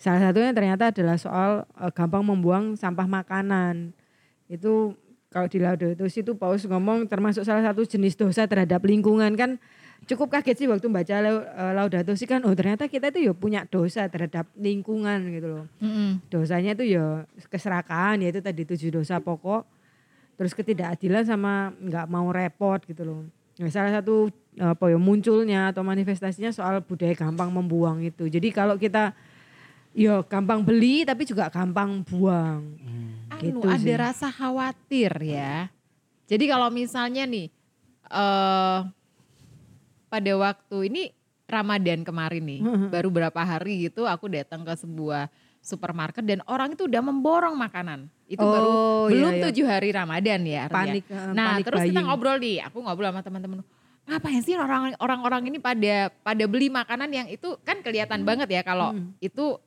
Speaker 4: Salah satunya ternyata adalah soal eh, gampang membuang sampah makanan. Itu kalau di Laudato Si itu Paus ngomong termasuk salah satu jenis dosa terhadap lingkungan kan cukup kaget sih waktu baca eh, Laudato Si kan oh ternyata kita itu ya punya dosa terhadap lingkungan gitu loh. Dosanya itu ya keserakahan yaitu tadi tujuh dosa pokok. Terus ketidakadilan sama nggak mau repot gitu loh. Nah, salah satu apa ya munculnya atau manifestasinya soal budaya gampang membuang itu. Jadi kalau kita ya gampang beli tapi juga gampang buang.
Speaker 1: Anu
Speaker 4: Gitu
Speaker 1: ada
Speaker 4: sih.
Speaker 1: rasa khawatir ya. Jadi kalau misalnya nih eh pada waktu ini Ramadan kemarin nih, baru berapa hari gitu aku datang ke sebuah supermarket dan orang itu udah memborong makanan. Itu baru
Speaker 4: Oh, iya,
Speaker 1: belum
Speaker 4: iya.
Speaker 1: tujuh hari Ramadan ya. Arya.
Speaker 4: Panik, eh,
Speaker 1: Nah
Speaker 4: panik
Speaker 1: terus kita
Speaker 4: buying.
Speaker 1: ngobrol nih, aku ngobrol sama teman-teman. Ngapain sih orang orang-orang ini pada pada beli makanan yang itu kan kelihatan banget ya kalau itu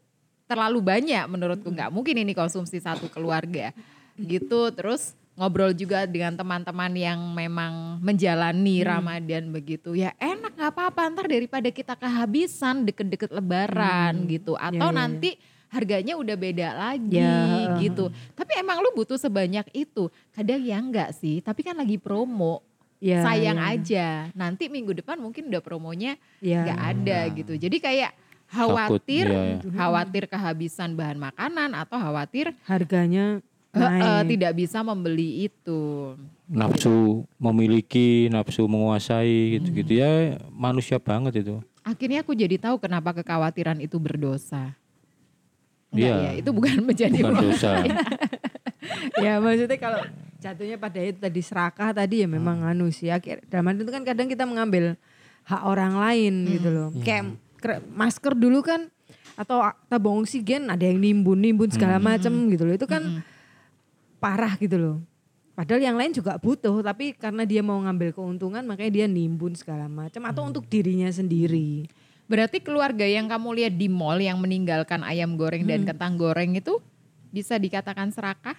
Speaker 1: terlalu banyak menurutku nggak mungkin ini konsumsi satu keluarga gitu terus ngobrol juga dengan teman-teman yang memang menjalani Ramadan begitu. Ya enak nggak apa-apa. Ntar daripada kita kehabisan deket-deket Lebaran gitu. Atau
Speaker 4: Ya, ya, ya.
Speaker 1: nanti harganya udah beda lagi
Speaker 4: Ya,
Speaker 1: gitu. Tapi emang lu butuh sebanyak itu. Kadang ya enggak sih tapi kan lagi promo.
Speaker 4: Ya,
Speaker 1: sayang
Speaker 4: ya.
Speaker 1: aja. Nanti minggu depan mungkin udah promonya
Speaker 4: ya.
Speaker 1: nggak ada gitu. Jadi kayak khawatir
Speaker 2: iya, iya.
Speaker 1: khawatir kehabisan bahan makanan atau khawatir
Speaker 4: harganya naik
Speaker 1: tidak bisa membeli itu.
Speaker 2: Nafsu memiliki, nafsu menguasai gitu-gitu. Ya manusia banget itu.
Speaker 1: akhirnya aku jadi tahu kenapa kekhawatiran itu berdosa. Enggak
Speaker 2: Iya.
Speaker 1: ya itu bukan menjadi
Speaker 2: Bukan dosa.
Speaker 4: ya maksudnya kalau jatuhnya pada itu tadi serakah tadi ya memang anu sih. Akhir dalam itu kan kadang kita mengambil hak orang lain gitu loh. Kayak kre- masker dulu kan atau tabung oksigen ada yang nimbun nimbun segala macam gitu loh. Itu kan parah gitu loh. Padahal yang lain juga butuh tapi karena dia mau ngambil keuntungan makanya dia nimbun segala macam atau untuk dirinya sendiri.
Speaker 1: Berarti keluarga yang kamu lihat di mall yang meninggalkan ayam goreng dan kentang goreng itu bisa dikatakan serakah?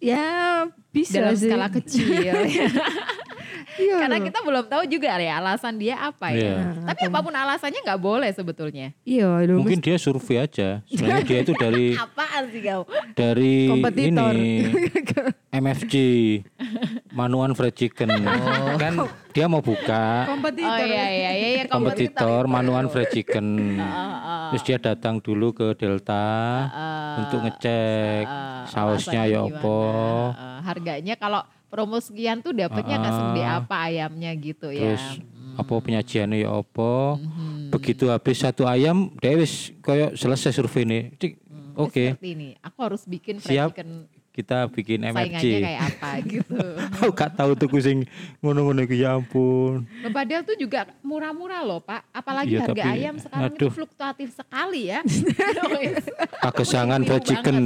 Speaker 4: Ya bisa
Speaker 1: dalam
Speaker 4: sih.
Speaker 1: skala kecil
Speaker 4: Iya.
Speaker 1: Karena kita belum tahu juga ya alasan dia apa ya.
Speaker 2: Iya.
Speaker 1: tapi apa pun alasannya nggak boleh sebetulnya.
Speaker 4: Iya
Speaker 2: Mungkin dia survei aja. Sebenarnya dia itu dari
Speaker 1: apaan sih kau
Speaker 2: dari
Speaker 4: Kompetitor.
Speaker 2: ini MFC Manuan Fried Chicken. Kan dia mau buka.
Speaker 4: Kompetitor.
Speaker 1: Oh iya iya iya, iya
Speaker 2: kompetitor Manuan Fried Chicken. Terus dia datang dulu ke Delta untuk ngecek sausnya
Speaker 1: rasanya
Speaker 2: ya
Speaker 1: gimana,
Speaker 2: apa
Speaker 1: eh, harganya kalau promo sekian tuh dapatnya nggak segede apa ayamnya gitu ya.
Speaker 2: terus apa penyajiannya ya apa? Begitu habis satu ayam dia wis koyo selesai survei nih Cik, oke.
Speaker 1: Seperti ini, aku harus bikin fried
Speaker 2: Siap.
Speaker 1: chicken
Speaker 2: kita bikin
Speaker 1: saingannya
Speaker 2: MFC
Speaker 1: kayak apa gitu.
Speaker 2: aku gak tahu tuh kucing ngono-ngono iki ya ampun
Speaker 1: Loh, Padahal tuh juga murah-murah loh Pak. Apalagi
Speaker 2: Iya,
Speaker 1: harga
Speaker 2: tapi-
Speaker 1: ayam sekarang
Speaker 2: aduh.
Speaker 1: itu fluktuatif sekali ya.
Speaker 2: pagesangan
Speaker 1: Murah
Speaker 2: fried chicken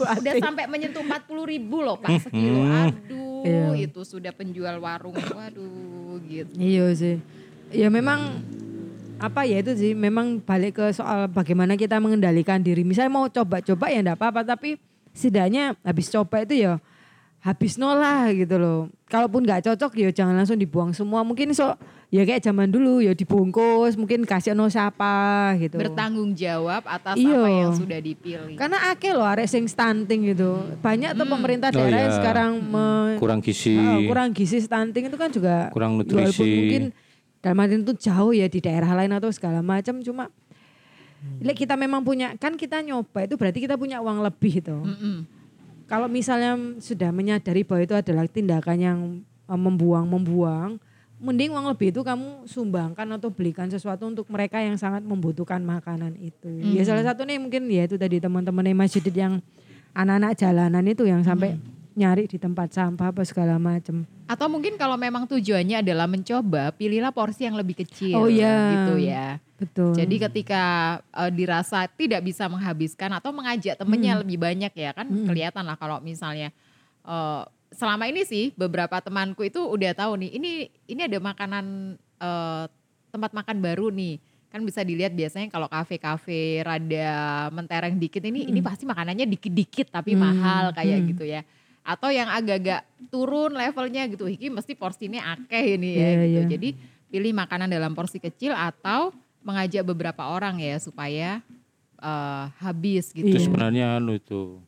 Speaker 1: Ada sampai menyentuh 40 ribu loh Pak sekilo. Aduh
Speaker 4: Iya.
Speaker 1: itu sudah penjual warung. Waduh gitu.
Speaker 4: Iya sih. Ya memang apa ya itu sih memang balik ke soal bagaimana kita mengendalikan diri. Misalnya mau coba-coba ya enggak apa-apa tapi setidaknya habis coba itu ya habis nolah gitu loh. Kalaupun nggak cocok ya jangan langsung dibuang semua. Mungkin so ya kayak zaman dulu ya dibungkus, mungkin kasih no siapa gitu.
Speaker 1: Bertanggung jawab atas
Speaker 4: Iya.
Speaker 1: apa yang sudah dipilih.
Speaker 4: Karena akeh loh arek sing stunting gitu. Banyak tuh pemerintah
Speaker 2: Oh
Speaker 4: daerah yang
Speaker 2: iya.
Speaker 4: sekarang me-
Speaker 2: kurang gizi
Speaker 4: Oh, kurang gizi stunting itu kan juga
Speaker 2: Kurang
Speaker 4: walaupun
Speaker 2: nutrisi.
Speaker 4: mungkin dalam arti itu jauh ya di daerah lain atau segala macam cuma Lek kita memang punya kan kita nyoba itu berarti kita punya uang lebih itu.
Speaker 1: Mm-mm.
Speaker 4: Kalau misalnya sudah menyadari bahwa itu adalah tindakan yang membuang-membuang, mending uang lebih itu kamu sumbangkan atau belikan sesuatu untuk mereka yang sangat membutuhkan makanan itu. Ya salah satu nih mungkin ya itu tadi teman-teman masjid yang anak-anak jalanan itu yang sampai nyari di tempat sampah apa segala macam.
Speaker 1: Atau mungkin kalau memang tujuannya adalah mencoba, pilihlah porsi yang lebih kecil.
Speaker 4: Oh, iya.
Speaker 1: Gitu ya.
Speaker 4: Betul.
Speaker 1: Jadi ketika eh, dirasa tidak bisa menghabiskan atau mengajak temennya lebih banyak ya kan kelihatan lah kalau misalnya eh, selama ini sih beberapa temanku itu udah tahu nih ini ini ada makanan eh, tempat makan baru nih kan bisa dilihat biasanya kalau kafe-kafe rada mentereng dikit ini ini pasti makanannya dikit-dikit tapi mahal kayak gitu ya atau yang agak-agak turun levelnya gitu iki mesti porsinya akeh ini ya
Speaker 4: Iya,
Speaker 1: gitu
Speaker 4: iya.
Speaker 1: jadi pilih makanan dalam porsi kecil atau mengajak beberapa orang ya supaya eh, habis
Speaker 2: itu
Speaker 1: gitu.
Speaker 4: Iya.
Speaker 2: sebenarnya anu itu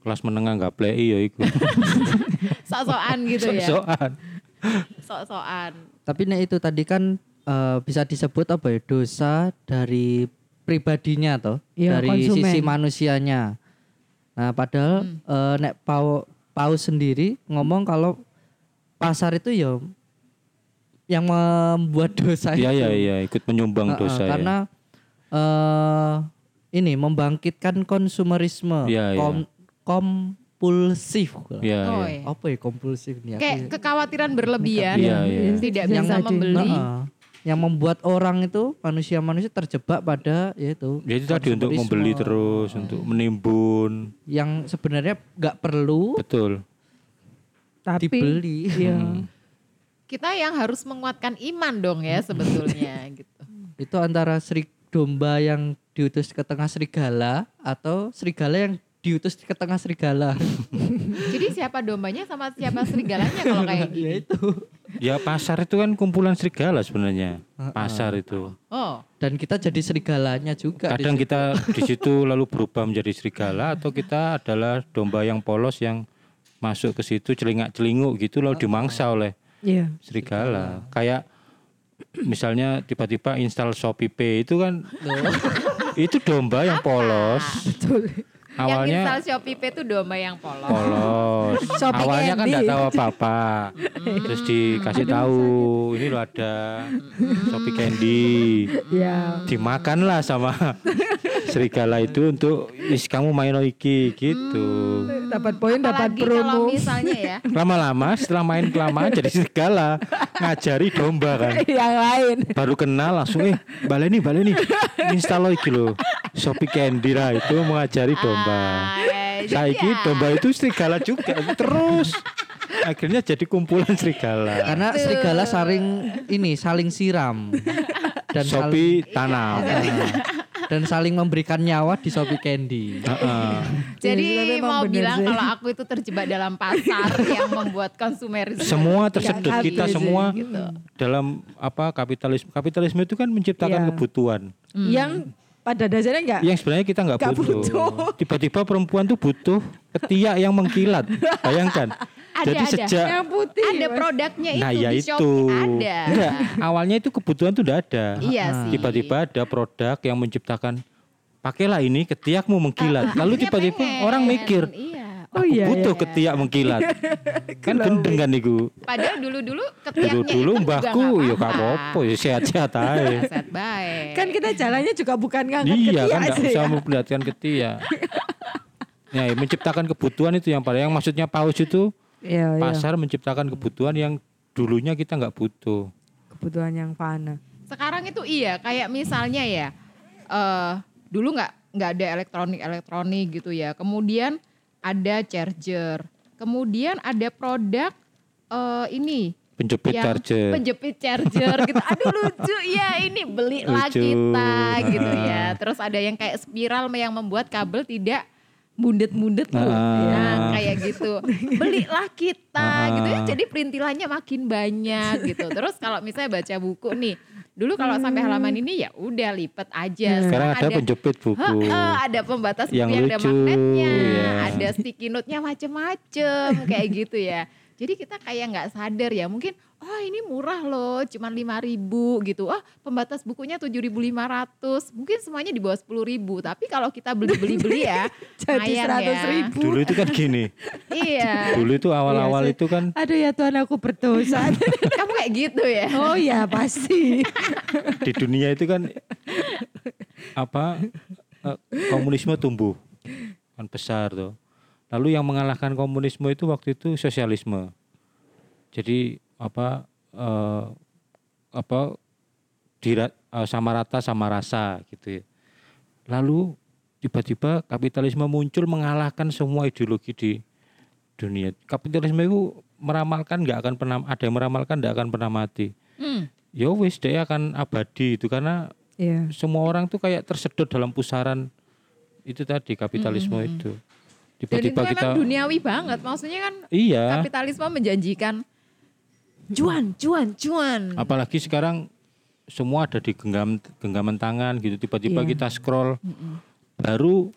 Speaker 2: kelas menengah nggak play ya iku
Speaker 1: Sok-sokan gitu ya.
Speaker 2: soal
Speaker 1: Sok-sokan.
Speaker 3: Tapi nek itu tadi kan eh, bisa disebut apa ya dosa dari pribadinya toh,
Speaker 4: Iya,
Speaker 3: dari
Speaker 4: konsumen.
Speaker 3: sisi manusianya. Nah, padahal eh, nek pau pau sendiri ngomong kalau pasar itu ya yang membuat dosa
Speaker 2: iya
Speaker 3: itu.
Speaker 2: iya iya ikut menyumbang
Speaker 3: Heeh,
Speaker 2: dosa ya
Speaker 3: karena eh ini membangkitkan konsumerisme,
Speaker 2: Iya, iya.
Speaker 3: kom- kompulsif.
Speaker 2: iya
Speaker 1: Oh,
Speaker 2: iya.
Speaker 1: iya.
Speaker 3: Apa ya kompulsif nih?
Speaker 1: Kayak
Speaker 3: ya-
Speaker 1: kekhawatiran berlebihan,
Speaker 2: Iya, iya.
Speaker 1: tidak
Speaker 4: Yang
Speaker 1: bisa membeli.
Speaker 3: Heeh. Yang membuat orang itu manusia-manusia terjebak pada yaitu
Speaker 2: Jadi tadi untuk membeli terus, untuk menimbun,
Speaker 3: yang sebenarnya nggak perlu
Speaker 2: betul.
Speaker 4: Tapi
Speaker 3: dibeli.
Speaker 4: iya.
Speaker 1: Kita yang harus menguatkan iman dong ya sebetulnya gitu.
Speaker 3: itu antara seri domba yang diutus ke tengah serigala atau serigala yang diutus ke tengah serigala.
Speaker 1: Jadi siapa dombanya sama siapa serigalanya kalau kayak
Speaker 3: ya
Speaker 1: gini?
Speaker 3: itu.
Speaker 2: Ya pasar itu kan kumpulan serigala sebenarnya. Pasar itu.
Speaker 1: Oh,
Speaker 3: Dan kita jadi serigalanya juga. di
Speaker 2: Kadang
Speaker 3: situ.
Speaker 2: kita di situ lalu berubah menjadi serigala atau kita adalah domba yang polos yang masuk ke situ celingak-celinguk gitu lalu dimangsa oleh
Speaker 4: Iya.
Speaker 2: serigala. Kayak misalnya tiba-tiba install Shopee Pay itu kan itu domba yang polos.
Speaker 4: Betul.
Speaker 1: Yang
Speaker 2: Awalnya
Speaker 1: install Shopee Pay itu domba yang polos.
Speaker 2: polos.
Speaker 4: Shopee
Speaker 2: Awalnya kan
Speaker 4: Candy.
Speaker 2: nggak tahu apa-apa. Terus dikasih tahu, ini loh ada Shopee Candy.
Speaker 4: Ya.
Speaker 2: Dimakanlah sama serigala itu untuk is kamu main iki gitu.
Speaker 4: Dapat poin, dapat promo.
Speaker 1: misalnya ya,
Speaker 2: Lama-lama setelah main kelamaan jadi serigala, ngajari domba kan.
Speaker 4: yang lain.
Speaker 2: Baru kenal langsung eh baleni baleni install lo iki lho. Shopee Candy lah itu mengajari domba.
Speaker 1: Ah, jadi
Speaker 2: Saiki
Speaker 1: ya.
Speaker 2: domba itu serigala juga terus. Akhirnya jadi kumpulan serigala.
Speaker 3: Karena serigala saling ini saling siram dan
Speaker 2: Shopee tanam.
Speaker 3: saling, dan saling memberikan nyawa di Shopee Candy.
Speaker 2: Heeh.
Speaker 1: Jadi
Speaker 4: Jadi memang
Speaker 1: mau bilang
Speaker 4: sih.
Speaker 1: kalau aku itu terjebak dalam pasar yang membuat konsumerisme.
Speaker 2: Semua tersedot kita
Speaker 4: sih,
Speaker 2: semua
Speaker 1: gitu.
Speaker 2: dalam apa kapitalisme. Kapitalisme itu kan menciptakan
Speaker 4: Iya.
Speaker 2: kebutuhan.
Speaker 4: Yang pada dasarnya enggak.
Speaker 2: yang sebenarnya kita nggak
Speaker 4: Nggak
Speaker 2: butuh.
Speaker 4: butuh.
Speaker 2: Tiba-tiba perempuan tuh butuh ketiak yang mengkilat. Bayangkan.
Speaker 1: Ada,
Speaker 2: Jadi
Speaker 1: ada.
Speaker 2: sejak
Speaker 4: Yang putih.
Speaker 1: ada
Speaker 4: Mas.
Speaker 1: produknya itu
Speaker 2: nah ya
Speaker 1: di
Speaker 2: itu.
Speaker 1: Shopee ada.
Speaker 2: Enggak, awalnya itu kebutuhan tuh udah ada.
Speaker 1: Iya sih.
Speaker 2: Tiba-tiba ada produk yang menciptakan pakailah ini ketiakmu mengkilat. Lalu
Speaker 1: Akhirnya
Speaker 2: tiba-tiba
Speaker 1: pengen.
Speaker 2: orang mikir,
Speaker 1: Iya.
Speaker 4: Oh
Speaker 2: aku
Speaker 4: iya,
Speaker 2: butuh
Speaker 4: iya.
Speaker 2: ketiak mengkilat. kan gendeng kan niku.
Speaker 1: Padahal dulu-dulu ketiaknya
Speaker 2: Dulu-dulu mbahku ya gak apa-apa, ya sehat-sehat aja.
Speaker 1: Sehat baik.
Speaker 4: Kan kita jalannya juga bukan ngangkat
Speaker 2: Iya
Speaker 4: ketiak
Speaker 2: kan nggak
Speaker 4: aja
Speaker 2: usah
Speaker 4: ya.
Speaker 2: memperlihatkan ketiak. Ya, menciptakan kebutuhan itu yang paling yang maksudnya paus itu
Speaker 4: Iya, iya.
Speaker 2: pasar menciptakan kebutuhan yang dulunya kita nggak butuh.
Speaker 4: Kebutuhan yang fana.
Speaker 1: Sekarang itu iya, kayak misalnya ya, eh dulu nggak nggak ada elektronik elektronik gitu ya. Kemudian ada charger, kemudian ada produk eh ini
Speaker 2: Penjepit
Speaker 1: yang
Speaker 2: charger.
Speaker 1: penjepit charger gitu. Aduh lucu ya ini belilah
Speaker 2: Lucu.
Speaker 1: kita gitu ya. Terus ada yang kayak spiral yang membuat kabel tidak mundet-mundet tuh.
Speaker 2: Ah.
Speaker 1: Nah, kayak gitu. Belilah kita
Speaker 2: Ah.
Speaker 1: gitu ya. Jadi perintilannya makin banyak gitu. Terus kalau misalnya baca buku nih, dulu kalau sampai halaman ini ya udah lipet aja.
Speaker 2: Sekarang ada penjepit buku.
Speaker 1: Heeh, ada pembatas buku
Speaker 2: Yang
Speaker 1: yang, ada
Speaker 2: lucu,
Speaker 1: magnetnya,
Speaker 2: ya.
Speaker 1: ada sticky note-nya macem-macem kayak gitu ya. Jadi kita kayak nggak sadar ya, mungkin oh ini murah loh, cuma lima ribu gitu. Oh pembatas bukunya 7.500, mungkin semuanya di bawah 10.000. Tapi kalau kita beli-beli-beli ya,
Speaker 4: Jadi
Speaker 1: lumayan
Speaker 4: seratus
Speaker 1: ya.
Speaker 4: ribu.
Speaker 2: Dulu itu kan gini.
Speaker 1: Iya,
Speaker 2: Dulu itu awal-awal
Speaker 4: Iya,
Speaker 2: itu kan
Speaker 4: Aduh ya Tuhan aku berdosa.
Speaker 1: kamu kayak gitu ya.
Speaker 4: oh ya pasti.
Speaker 2: di dunia itu kan apa eh, komunisme tumbuh kan besar tuh. Lalu yang mengalahkan komunisme itu waktu itu sosialisme. Jadi apa eh, apa dira, eh, sama rata sama rasa gitu ya. Lalu tiba-tiba kapitalisme muncul mengalahkan semua ideologi di dunia. Kapitalisme itu meramalkan nggak akan pernah ada yang meramalkan nggak akan pernah mati.
Speaker 1: Hmm.
Speaker 2: Ya wis dia akan abadi itu karena
Speaker 4: Iya.
Speaker 2: semua orang tuh kayak tersedot dalam pusaran itu tadi kapitalisme itu.
Speaker 1: Dan itu
Speaker 2: Tiba-tiba
Speaker 1: memang
Speaker 2: kita
Speaker 1: duniawi banget. Maksudnya kan
Speaker 2: iya,
Speaker 1: kapitalisme menjanjikan cuan, cuan, cuan.
Speaker 2: apalagi sekarang semua ada di genggam genggaman tangan gitu. Tiba-tiba
Speaker 4: Iya.
Speaker 2: kita scroll baru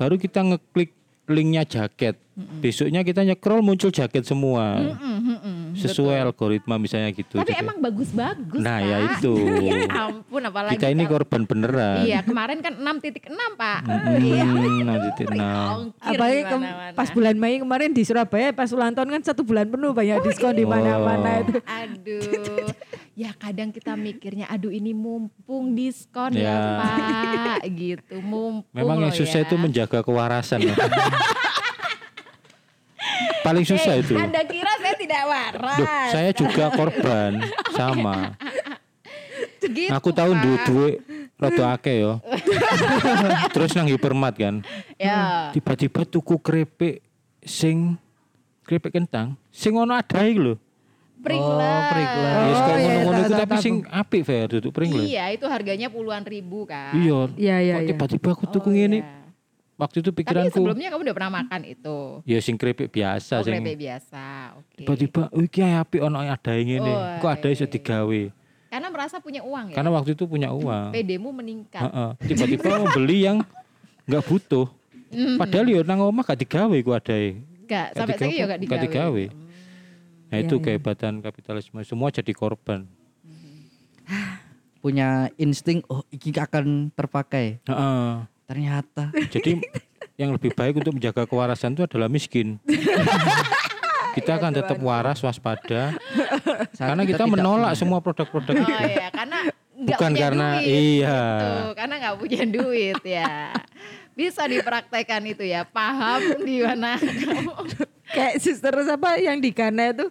Speaker 2: baru kita ngeklik linknya jaket. Besoknya kita nyekrol muncul jaket semua.
Speaker 1: Mm-mm, mm-mm,
Speaker 2: Sesuai algoritma misalnya gitu.
Speaker 1: Tapi
Speaker 2: Jadi-
Speaker 1: emang bagus-bagus
Speaker 2: Nah,
Speaker 1: Pak.
Speaker 2: ya itu.
Speaker 1: ya ampun apalagi
Speaker 2: kita ini
Speaker 1: kalau-
Speaker 2: korban beneran.
Speaker 1: Iya kemarin kan 6.6 Pak
Speaker 2: Hmm, nanti tenang.
Speaker 1: Ongkir
Speaker 4: Apalagi
Speaker 1: di
Speaker 4: kem-
Speaker 1: mana-mana.
Speaker 4: pas bulan Mei kemarin di Surabaya pas ulang tahun kan satu bulan penuh banyak diskon di mana-mana itu.
Speaker 1: Aduh Ya kadang kita mikirnya Aduh ini mumpung diskon ya,
Speaker 2: Ya.
Speaker 1: Pak Gitu mumpung
Speaker 2: Memang yang susah
Speaker 1: ya.
Speaker 2: itu menjaga kewarasan. Paling susah
Speaker 1: Eh,
Speaker 2: itu.
Speaker 1: Anda kira saya tidak waras
Speaker 2: Duh, saya juga korban sama.
Speaker 1: gitu,
Speaker 2: Aku tahu duit duit rada akeh yo. Terus nang hipermat kan.
Speaker 1: Ya
Speaker 2: Tiba-tiba tuku keripik sing keripik kentang sing ono adahe iku lho.
Speaker 1: Pringles
Speaker 3: Oh, Pringles.
Speaker 2: Ya
Speaker 4: Oh,
Speaker 2: kayak
Speaker 4: iya,
Speaker 2: ngono-ngono iku
Speaker 4: tahu,
Speaker 2: tapi sing apik fair duduk Pringles.
Speaker 1: Iya itu harganya puluhan ribu kan
Speaker 2: Iya.
Speaker 4: Iya, iya, iya.
Speaker 2: Tiba-tiba aku tuku
Speaker 1: Oh,
Speaker 2: ngene.
Speaker 1: iya.
Speaker 2: Waktu itu
Speaker 1: Tapi
Speaker 2: pikiranku
Speaker 1: sebelumnya kamu udah pernah makan itu
Speaker 2: ya sing keripik biasa
Speaker 1: Oh
Speaker 2: sing
Speaker 1: keripik biasa Oke
Speaker 2: tiba-tiba oh iki apik ono adahe ngene.
Speaker 1: Oh,
Speaker 2: Kok ada iso digawe.
Speaker 1: Karena merasa punya uang ya
Speaker 2: Karena waktu itu punya uang.
Speaker 1: PD-mu meningkat
Speaker 2: Heeh. Tiba-tiba mau beli yang nggak butuh. Padahal yo nang omah gak digawe ku adae.
Speaker 1: Gak,
Speaker 2: Gak
Speaker 1: sampai saya gak
Speaker 2: gak
Speaker 1: digawe.
Speaker 2: digawe. Nah
Speaker 4: Iya,
Speaker 2: itu
Speaker 4: iya.
Speaker 2: kehebatan kapitalisme. Semua jadi korban.
Speaker 3: punya insting oh iki akan terpakai.
Speaker 2: Heeh.
Speaker 3: Ternyata
Speaker 2: Jadi yang lebih baik untuk menjaga kewarasan itu adalah miskin. kita akan tetap waras, waspada. Karena kita menolak
Speaker 3: punya.
Speaker 2: semua produk-produk
Speaker 1: Oh
Speaker 2: itu.
Speaker 1: iya, karena
Speaker 2: Bukan
Speaker 1: punya
Speaker 2: karena
Speaker 1: duit,
Speaker 2: iya.
Speaker 1: gitu. karena nggak punya duit ya. Bisa dipraktekkan itu ya, paham di mana kamu.
Speaker 4: Kayak suster apa yang di Ghana itu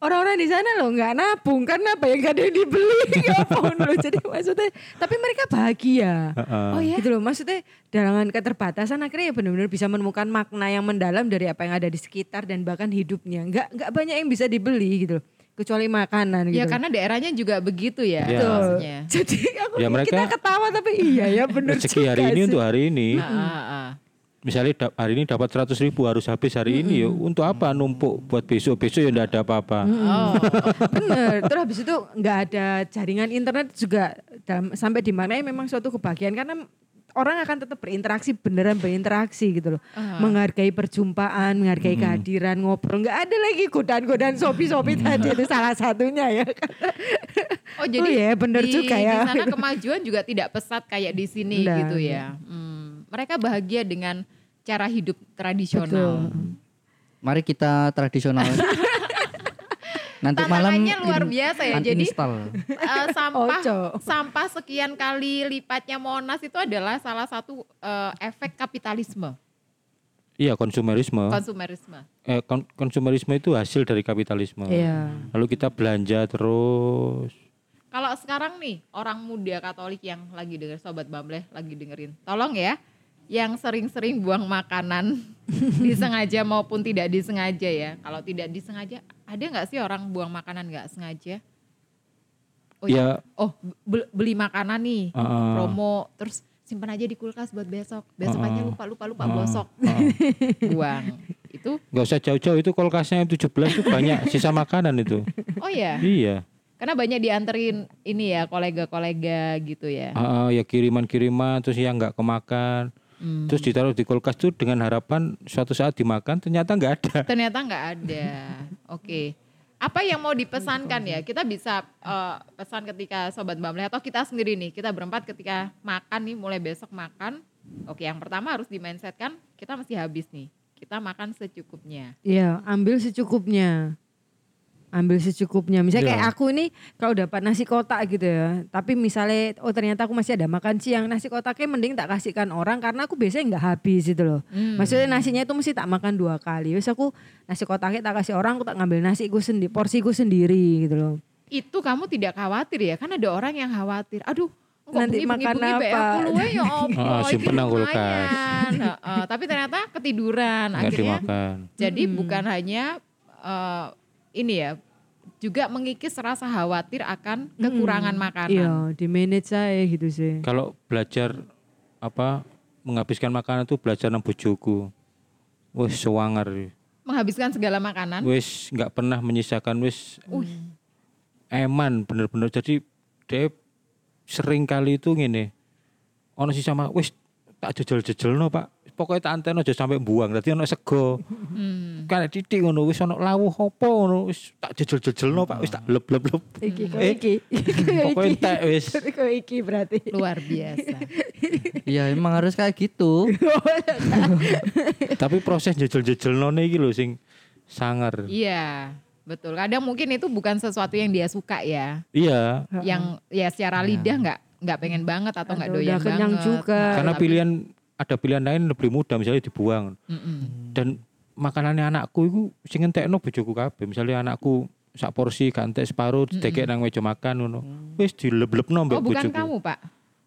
Speaker 4: orang-orang di sana loh nggak nabung karena apa yang gak ada yang dibeli ngapun loh jadi maksudnya tapi mereka bahagia
Speaker 2: Heeh.
Speaker 1: Oh ya,
Speaker 4: gitu loh maksudnya dengan keterbatasan akhirnya ya benar-benar bisa menemukan makna yang mendalam dari apa yang ada di sekitar dan bahkan hidupnya nggak nggak banyak yang bisa dibeli gitu loh kecuali makanan gitu
Speaker 1: ya karena daerahnya juga begitu ya.
Speaker 2: Ya.
Speaker 4: Betul.
Speaker 1: maksudnya.
Speaker 4: jadi aku
Speaker 2: Ya, mereka-
Speaker 4: kita ketawa tapi iya ya benar
Speaker 2: Rezeki hari ini untuk hari ini.
Speaker 1: Ah, ah, ah.
Speaker 2: Misalnya hari ini dapat 100 ribu harus habis hari ini ya. Untuk apa numpuk buat besok? Besok ya enggak ada apa-apa.
Speaker 1: Oh,
Speaker 4: bener terus habis itu nggak ada jaringan internet juga dalam sampai dimaknai memang suatu kebahagiaan karena orang akan tetap berinteraksi beneran berinteraksi gitu loh
Speaker 1: Ah.
Speaker 4: menghargai perjumpaan menghargai
Speaker 2: Hmm.
Speaker 4: kehadiran ngobrol nggak ada lagi godaan-godaan sopi-sopi tadi itu salah satunya ya
Speaker 1: Oh jadi
Speaker 4: Oh iya, bener
Speaker 1: di,
Speaker 4: juga ya.
Speaker 1: Di sana kemajuan juga tidak pesat kayak di sini
Speaker 4: Nggak,
Speaker 1: gitu ya. Hmm, mereka bahagia dengan cara hidup tradisional.
Speaker 3: Mari kita tradisional. Nanti malam
Speaker 1: luar biasa ya. Jadi eh, sampah
Speaker 4: Ojo.
Speaker 1: sampah sekian kali lipatnya Monas itu adalah salah satu eh, efek kapitalisme,
Speaker 2: Iya konsumerisme.
Speaker 1: konsumerisme.
Speaker 2: Eh, kon- konsumerisme itu hasil dari kapitalisme.
Speaker 4: Iya.
Speaker 2: Lalu kita belanja terus.
Speaker 1: Kalau sekarang nih orang muda Katolik yang lagi denger sobat Bambleh lagi dengerin, tolong ya yang sering-sering buang makanan disengaja maupun tidak disengaja ya. Kalau tidak disengaja, ada nggak sih orang buang makanan nggak sengaja? Oh
Speaker 2: Ya,
Speaker 1: ya, oh be- beli makanan nih
Speaker 2: Heeh.
Speaker 1: promo terus simpan aja di kulkas buat besok. Besok aja
Speaker 2: Heeh.
Speaker 1: lupa lupa lupa
Speaker 2: Heeh.
Speaker 1: gosok
Speaker 2: Heeh.
Speaker 1: buang. Itu
Speaker 2: Nggak usah jauh-jauh itu kulkasnya yang 17 itu banyak sisa makanan itu.
Speaker 1: oh ya,
Speaker 2: Iya.
Speaker 1: karena banyak dianterin ini ya kolega-kolega gitu ya.
Speaker 2: Ah, ya kiriman-kiriman terus yang nggak kemakan.
Speaker 1: Hmm.
Speaker 2: Terus ditaruh di kulkas tuh dengan harapan suatu saat dimakan ternyata nggak ada.
Speaker 1: Ternyata nggak ada. Oke. Apa yang mau dipesankan ya? Kita bisa eh, pesan ketika sobat Bamble atau kita sendiri nih, kita berempat ketika makan nih, mulai besok makan. Oke, yang pertama harus di mindset kan kita mesti habis nih. Kita makan secukupnya.
Speaker 4: Iya, ambil secukupnya. Ambil secukupnya. Misalnya kayak
Speaker 2: Iya.
Speaker 4: aku ini kalau dapat nasi kotak gitu ya. Tapi misalnya oh ternyata aku masih ada makan siang. Nasi kotaknya mending tak kasihkan orang karena aku biasanya nggak habis gitu loh.
Speaker 1: Hmm.
Speaker 4: Maksudnya nasinya itu mesti tak makan dua kali. Terus aku nasi kotaknya tak kasih orang, aku tak ngambil nasi sendiri, porsiku sendiri gitu loh.
Speaker 1: Itu kamu tidak khawatir ya? Kan ada orang yang khawatir. Aduh, kok
Speaker 4: Nanti
Speaker 1: bengi-bengi
Speaker 4: makan
Speaker 1: bengi be
Speaker 4: apa?
Speaker 1: aku luwe ya apa?
Speaker 2: Ah,
Speaker 1: iki
Speaker 2: simpen nang kulkas.
Speaker 1: tapi ternyata ketiduran.
Speaker 2: Nggak
Speaker 1: Akhirnya
Speaker 2: dimakan.
Speaker 1: Jadi
Speaker 4: Hmm.
Speaker 1: bukan hanya eh, ini ya, juga mengikis rasa khawatir akan kekurangan makanan.
Speaker 4: Iya, di manage saya gitu sih.
Speaker 2: Kalau belajar apa menghabiskan makanan itu belajar nang bojoku. Wis sewangar.
Speaker 1: Menghabiskan segala makanan.
Speaker 2: Wis nggak pernah menyisakan wis eman bener-bener. Jadi dia sering kali itu ngene. Ono sisa mak wis tak jejel-jejel no pak. Pokoknya tak anteno aja sampai buang. Dadi ono sego.
Speaker 1: Hmm.
Speaker 2: Kan titik ngono wis ono lawuh apa ngono wis tak jejel-jejel no pak. Wis tak leb-leb-leb.
Speaker 4: Iki kok
Speaker 2: Eh,
Speaker 4: iki.
Speaker 2: Pokoknya entek wis.
Speaker 4: Kok iki berarti.
Speaker 1: Luar biasa.
Speaker 3: Iya emang harus kayak gitu.
Speaker 2: Tapi proses jejel-jejel none iki lho sing sangar.
Speaker 1: iya, betul. Kadang mungkin itu bukan sesuatu yang dia suka ya.
Speaker 2: Iya,
Speaker 1: Yang ya secara lidah nggak nggak pengen banget atau nggak doyan
Speaker 4: udah kenyang
Speaker 1: banget.
Speaker 4: juga.
Speaker 2: karena pilihan ada pilihan lain lebih mudah misalnya dibuang.
Speaker 1: Mm-mm.
Speaker 2: Dan makanannya anakku itu sing entekno bojoku kabeh. Misalnya anakku sak porsi gak entek separuh didekek nang meja makan ngono. Wis dileb-lebno mbek
Speaker 1: Oh bukan
Speaker 2: bojoku.
Speaker 1: kamu pak.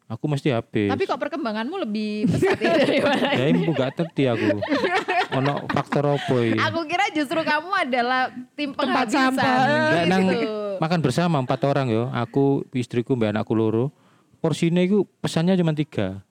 Speaker 2: Aku mesti habis.
Speaker 1: Tapi kok perkembanganmu lebih pesat ya daripada
Speaker 2: ya ibu gak ngerti aku. Ono faktor apa iki?
Speaker 1: Aku kira justru kamu adalah tim
Speaker 4: Tempat
Speaker 1: penghabisan.
Speaker 4: sampah.
Speaker 2: Nggak, nang
Speaker 1: gitu.
Speaker 2: makan bersama empat orang yo. Aku, istriku, mbak anakku loro. Porsinya itu pesannya cuma tiga.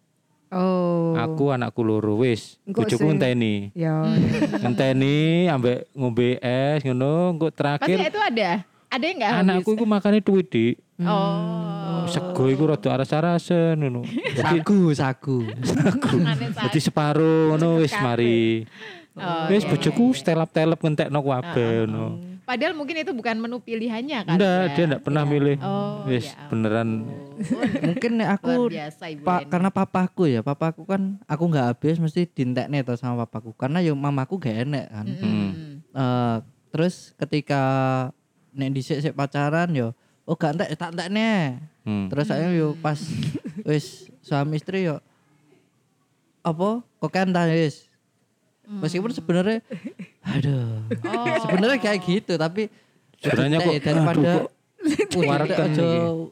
Speaker 4: Oh.
Speaker 2: Aku anakku loro wis. Bojoku ngenteni.
Speaker 4: Ya.
Speaker 2: Ngenteni ambek ngombe es ngono, engko
Speaker 1: Pasti
Speaker 2: terakhir
Speaker 1: itu ada. Ada yang nggak habis?
Speaker 2: anakku iku makane duit Dik.
Speaker 1: Oh.
Speaker 2: Sego iku rada aras-arasen ngono.
Speaker 3: Sagu, sagu.
Speaker 1: Aneh
Speaker 2: Jadi separuh ngono wis mari.
Speaker 1: Oh,
Speaker 2: Wis
Speaker 1: iya,
Speaker 2: bojoku
Speaker 1: iya.
Speaker 2: stelap-telep ngentekno kabeh ngono.
Speaker 1: Padahal mungkin itu bukan menu pilihannya kan?
Speaker 2: Enggak,
Speaker 1: ya?
Speaker 2: dia enggak pernah milih.
Speaker 1: Oh,
Speaker 2: Wis
Speaker 1: ya
Speaker 2: beneran
Speaker 3: Mungkin aku
Speaker 1: biasa Eni.
Speaker 3: karena papaku ya, papaku kan aku nggak habis mesti dintekne to sama papaku karena yo mamaku gak enek kan.
Speaker 1: Mm-mm.
Speaker 3: Eh, terus ketika nek dhisik sik pacaran yo oh gak entek tak entekne.
Speaker 2: Hmm.
Speaker 3: Terus saya yo pas wis suami istri yo apa kokan ta wis. Meskipun sebenarnya aduh.
Speaker 1: Oh.
Speaker 3: Sebenarnya kayak gitu tapi
Speaker 2: Sebenarnya kok
Speaker 3: daripada
Speaker 2: wareken
Speaker 3: aja
Speaker 2: iki.
Speaker 3: gua-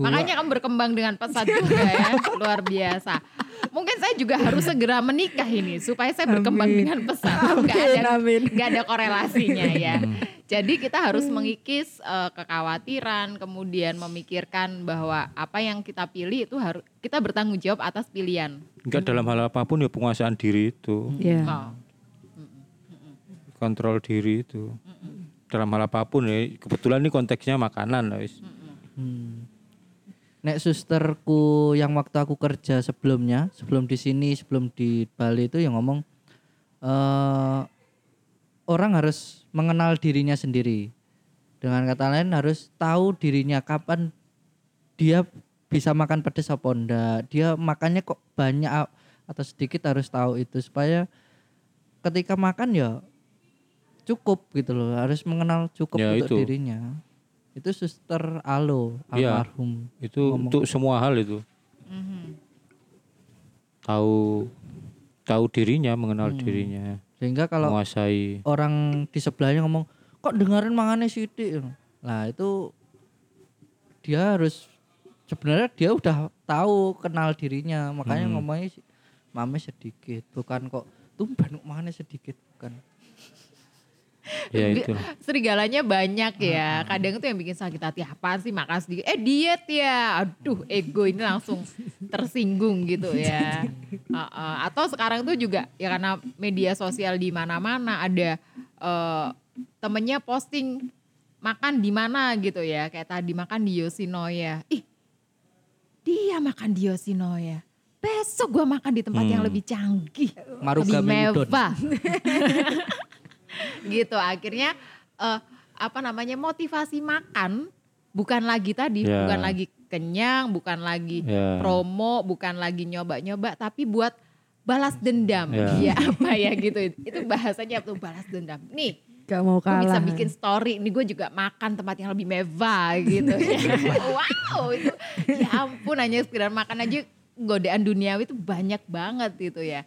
Speaker 1: Makanya kamu berkembang dengan pesat juga ya, luar biasa. Mungkin saya juga harus segera menikah ini supaya saya berkembang
Speaker 4: Amin.
Speaker 1: dengan pesat. Gak ada,
Speaker 4: Amin, amin.
Speaker 1: nggak ada korelasinya ya.
Speaker 2: Hmm.
Speaker 1: Jadi kita harus mengikis eh, kekhawatiran, kemudian memikirkan bahwa apa yang kita pilih itu harus kita bertanggung jawab atas pilihan.
Speaker 2: Enggak dalam hal apa pun ya penguasaan diri itu,
Speaker 4: Ya.
Speaker 1: Oh.
Speaker 2: kontrol diri itu. Dalam hal apa pun ya, kebetulan ini konteksnya makanan lah wis.
Speaker 3: Hmm. nek susterku yang waktu aku kerja sebelumnya, sebelum di sini, sebelum di Bali itu yang ngomong eh orang harus mengenal dirinya sendiri. Dengan kata lain harus tahu dirinya kapan dia bisa makan pedas apa enggak. Dia makannya kok banyak atau sedikit harus tahu itu supaya ketika makan ya cukup gitu loh. Harus mengenal cukup
Speaker 2: Ya,
Speaker 3: untuk
Speaker 2: itu.
Speaker 3: dirinya. Itu suster Alo
Speaker 2: Iya.
Speaker 3: almarhum.
Speaker 2: Itu
Speaker 3: ngomong.
Speaker 2: untuk semua hal itu.
Speaker 1: Mhm.
Speaker 2: Tahu tahu dirinya, mengenal
Speaker 3: Hmm.
Speaker 2: dirinya,
Speaker 3: Sehingga kalau
Speaker 2: menguasai.
Speaker 3: orang di sebelahnya ngomong kok dengerin mangannya sidik lah itu dia harus sebenarnya dia udah tahu kenal dirinya makanya
Speaker 2: Hmm.
Speaker 3: ngomongnya mame sedikit bukan kok tumben kok mangannya sedikit bukan
Speaker 2: Ya itu.
Speaker 1: Serigalanya banyak ya. Kadang tuh yang bikin sakit hati apa sih makan sedikit. Eh diet ya. Aduh ego ini langsung tersinggung gitu ya. Uh-uh. Atau sekarang tuh juga ya karena media sosial di mana-mana ada eh, temennya posting makan di mana gitu ya. Kayak tadi makan di Yoshinoya. Ih dia makan di Yoshinoya. Besok gua makan di tempat yang
Speaker 2: Hmm.
Speaker 1: lebih canggih.
Speaker 3: Maruga
Speaker 1: lebih mewah. gitu akhirnya eh, apa namanya motivasi makan bukan lagi tadi
Speaker 2: Ya.
Speaker 1: bukan lagi kenyang bukan lagi
Speaker 2: Ya.
Speaker 1: promo bukan lagi nyoba-nyoba tapi buat balas dendam
Speaker 2: Ya.
Speaker 1: ya apa ya gitu itu bahasanya tuh balas dendam nih
Speaker 4: Gak mau
Speaker 1: gue bisa
Speaker 4: kalah.
Speaker 1: bikin story nih gue juga makan tempat yang lebih mewah gitu wow itu ya ampun hanya sekedar makan aja godaan duniawi itu banyak banget gitu ya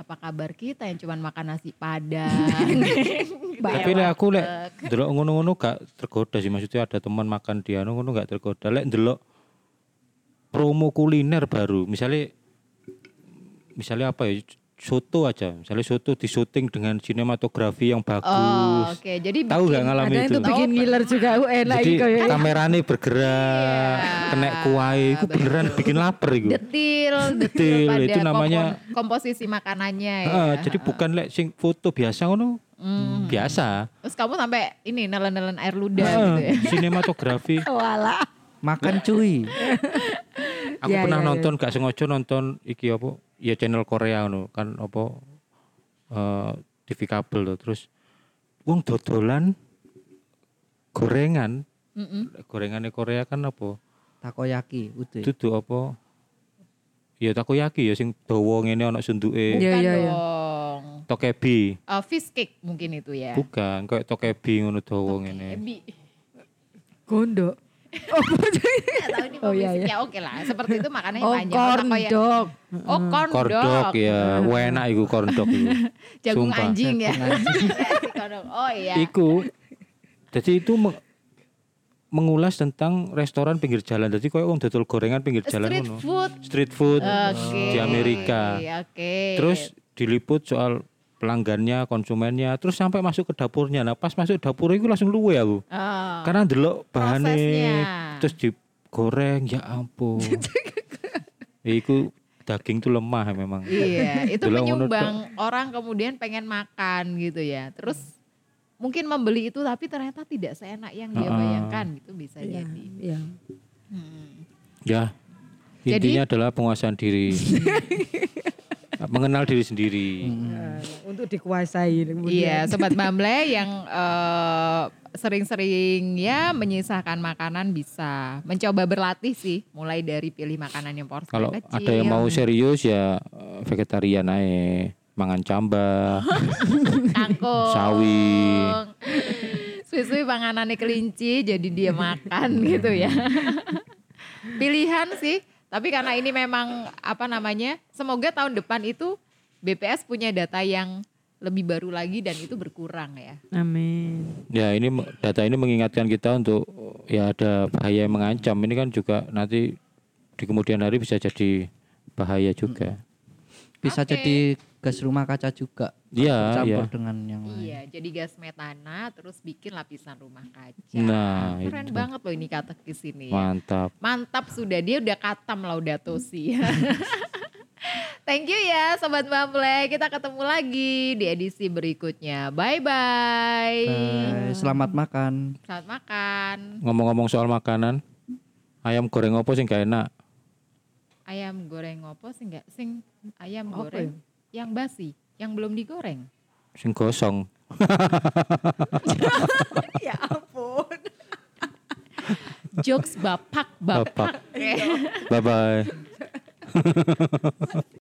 Speaker 1: apa kabar kita yang cuman makan nasi padang?
Speaker 2: Tapi lek aku lek delok ngono-ngono gak tergoda sih. Maksudnya ada teman makan dia ngono gak tergoda. Lek delok promo kuliner baru, misalnya misalnya apa ya soto aja, misalnya soto di syuting dengan sinematografi yang
Speaker 1: Oh,
Speaker 2: bagus.
Speaker 1: oke. Jadi
Speaker 2: Tahu
Speaker 1: bikin-
Speaker 2: gak ngalamin
Speaker 4: Kadang
Speaker 2: itu?
Speaker 4: itu bikin ngiler juga uh, enak
Speaker 2: Jadi
Speaker 4: iki kayak
Speaker 2: kameranya bergerak,
Speaker 1: Iya,
Speaker 2: kena kuai, itu beneran bikin lapar itu.
Speaker 1: detil, detil,
Speaker 2: itu namanya-
Speaker 1: komposisi makanannya ya.
Speaker 2: Heeh, jadi bukan lek sing foto biasa ngono,
Speaker 1: Hmm.
Speaker 2: biasa.
Speaker 1: Terus kamu sampai ini nelen-nelen air ludah
Speaker 2: Heeh,
Speaker 1: gitu ya.
Speaker 2: sinematografi.
Speaker 3: Makan cuy
Speaker 2: Aku
Speaker 4: Ya,
Speaker 2: pernah
Speaker 4: ya, ya.
Speaker 2: nonton gak sengaja nonton iki apa? Ya channel Korea ngono kan apa eh TV kabel tuh terus wong dodolan gorengan
Speaker 1: Mm-mm.
Speaker 2: gorengannya Korea kan apa?
Speaker 3: takoyaki udah
Speaker 2: Dudu apa? Ya takoyaki ya sing dawa ngene ana sunduke.
Speaker 4: Iya, iya, iya.
Speaker 2: Tokebi.
Speaker 1: Uh, fish cake mungkin itu ya.
Speaker 2: Bukan, kayak tokebi ngono dawa ngene.
Speaker 1: Ebi.
Speaker 4: Gondok.
Speaker 1: Nggak tahu ini
Speaker 4: Oh, iya,
Speaker 1: pemisiknya oke lah. Seperti itu makanannya
Speaker 4: Oh,
Speaker 1: panjang.
Speaker 4: corn
Speaker 1: Apa ya?
Speaker 4: dog.
Speaker 1: Oh, corn
Speaker 2: Kordok
Speaker 1: dog.
Speaker 2: ya, enak iku kordok iku.
Speaker 1: Jagung
Speaker 2: Sumpah.
Speaker 1: anjing ya.
Speaker 3: Jagung
Speaker 1: Corn dog. oh iya.
Speaker 2: Iku. Jadi itu meng- mengulas tentang restoran pinggir jalan. Jadi kayak wong dodol gorengan pinggir jalan
Speaker 1: Street
Speaker 2: ngono.
Speaker 1: food.
Speaker 2: Street food
Speaker 1: Oke.
Speaker 2: di Amerika.
Speaker 1: Oke.
Speaker 2: Terus diliput soal pelanggannya, konsumennya, terus sampai masuk ke dapurnya. Nah, pas masuk dapur itu langsung luwe aku.
Speaker 1: Oh.
Speaker 2: Karena delok bahannya terus digoreng, ya ampun. Iku daging tuh lemah memang.
Speaker 1: Iya, itu
Speaker 2: Delok ngono
Speaker 1: menyumbang orang kemudian pengen makan gitu ya. Terus mungkin membeli itu tapi ternyata tidak seenak yang dia bayangkan gitu bisa
Speaker 4: Iya,
Speaker 1: jadi.
Speaker 4: iya.
Speaker 1: Hmm.
Speaker 2: Ya,
Speaker 1: Jadi-
Speaker 2: intinya adalah penguasaan diri. Mengenal diri sendiri.
Speaker 4: Eh, untuk dikuasai
Speaker 1: Iya, sobat Bamble yang eh, sering-sering ya menyisakan makanan bisa mencoba berlatih sih, mulai dari pilih makanan yang porsi
Speaker 2: Kalau
Speaker 1: kecil.
Speaker 2: ada yang mau serius ya eh, vegetarian aja. Mangan cambah,
Speaker 1: kangkung,
Speaker 2: sawi.
Speaker 1: suwi-suwi panganannya kelinci jadi dia makan gitu ya. Pilihan sih, tapi karena ini memang apa namanya, semoga tahun depan itu BPS punya data yang lebih baru lagi dan itu berkurang ya.
Speaker 4: Amin.
Speaker 2: Ya ini data ini mengingatkan kita untuk ya ada bahaya yang mengancam. Ini kan juga nanti di kemudian hari bisa jadi bahaya juga.
Speaker 3: bisa
Speaker 1: Oke.
Speaker 3: jadi gas rumah kaca juga
Speaker 2: Iya,
Speaker 3: campur
Speaker 2: iya.
Speaker 3: dengan yang lain
Speaker 1: Iya, jadi gas metana terus bikin lapisan rumah kaca.
Speaker 2: Nah,
Speaker 1: Keren
Speaker 2: itu.
Speaker 1: banget loh ini katekis ini ya.
Speaker 2: Mantap.
Speaker 1: Mantap sudah dia udah katam laudato si. Thank you ya sobat Bamble. Kita ketemu lagi di edisi berikutnya. Bye bye.
Speaker 3: Bye. selamat makan
Speaker 1: Selamat makan.
Speaker 2: Ngomong-ngomong soal makanan, Ayam goreng apa sing gak enak?
Speaker 1: Ayam goreng apa sih enggak? Sing ayam
Speaker 4: Apa
Speaker 1: goreng yang basi, yang belum digoreng.
Speaker 2: Sing gosong.
Speaker 4: ya ampun.
Speaker 1: Jokes bapak bapak.
Speaker 2: Bapak. Bye bye.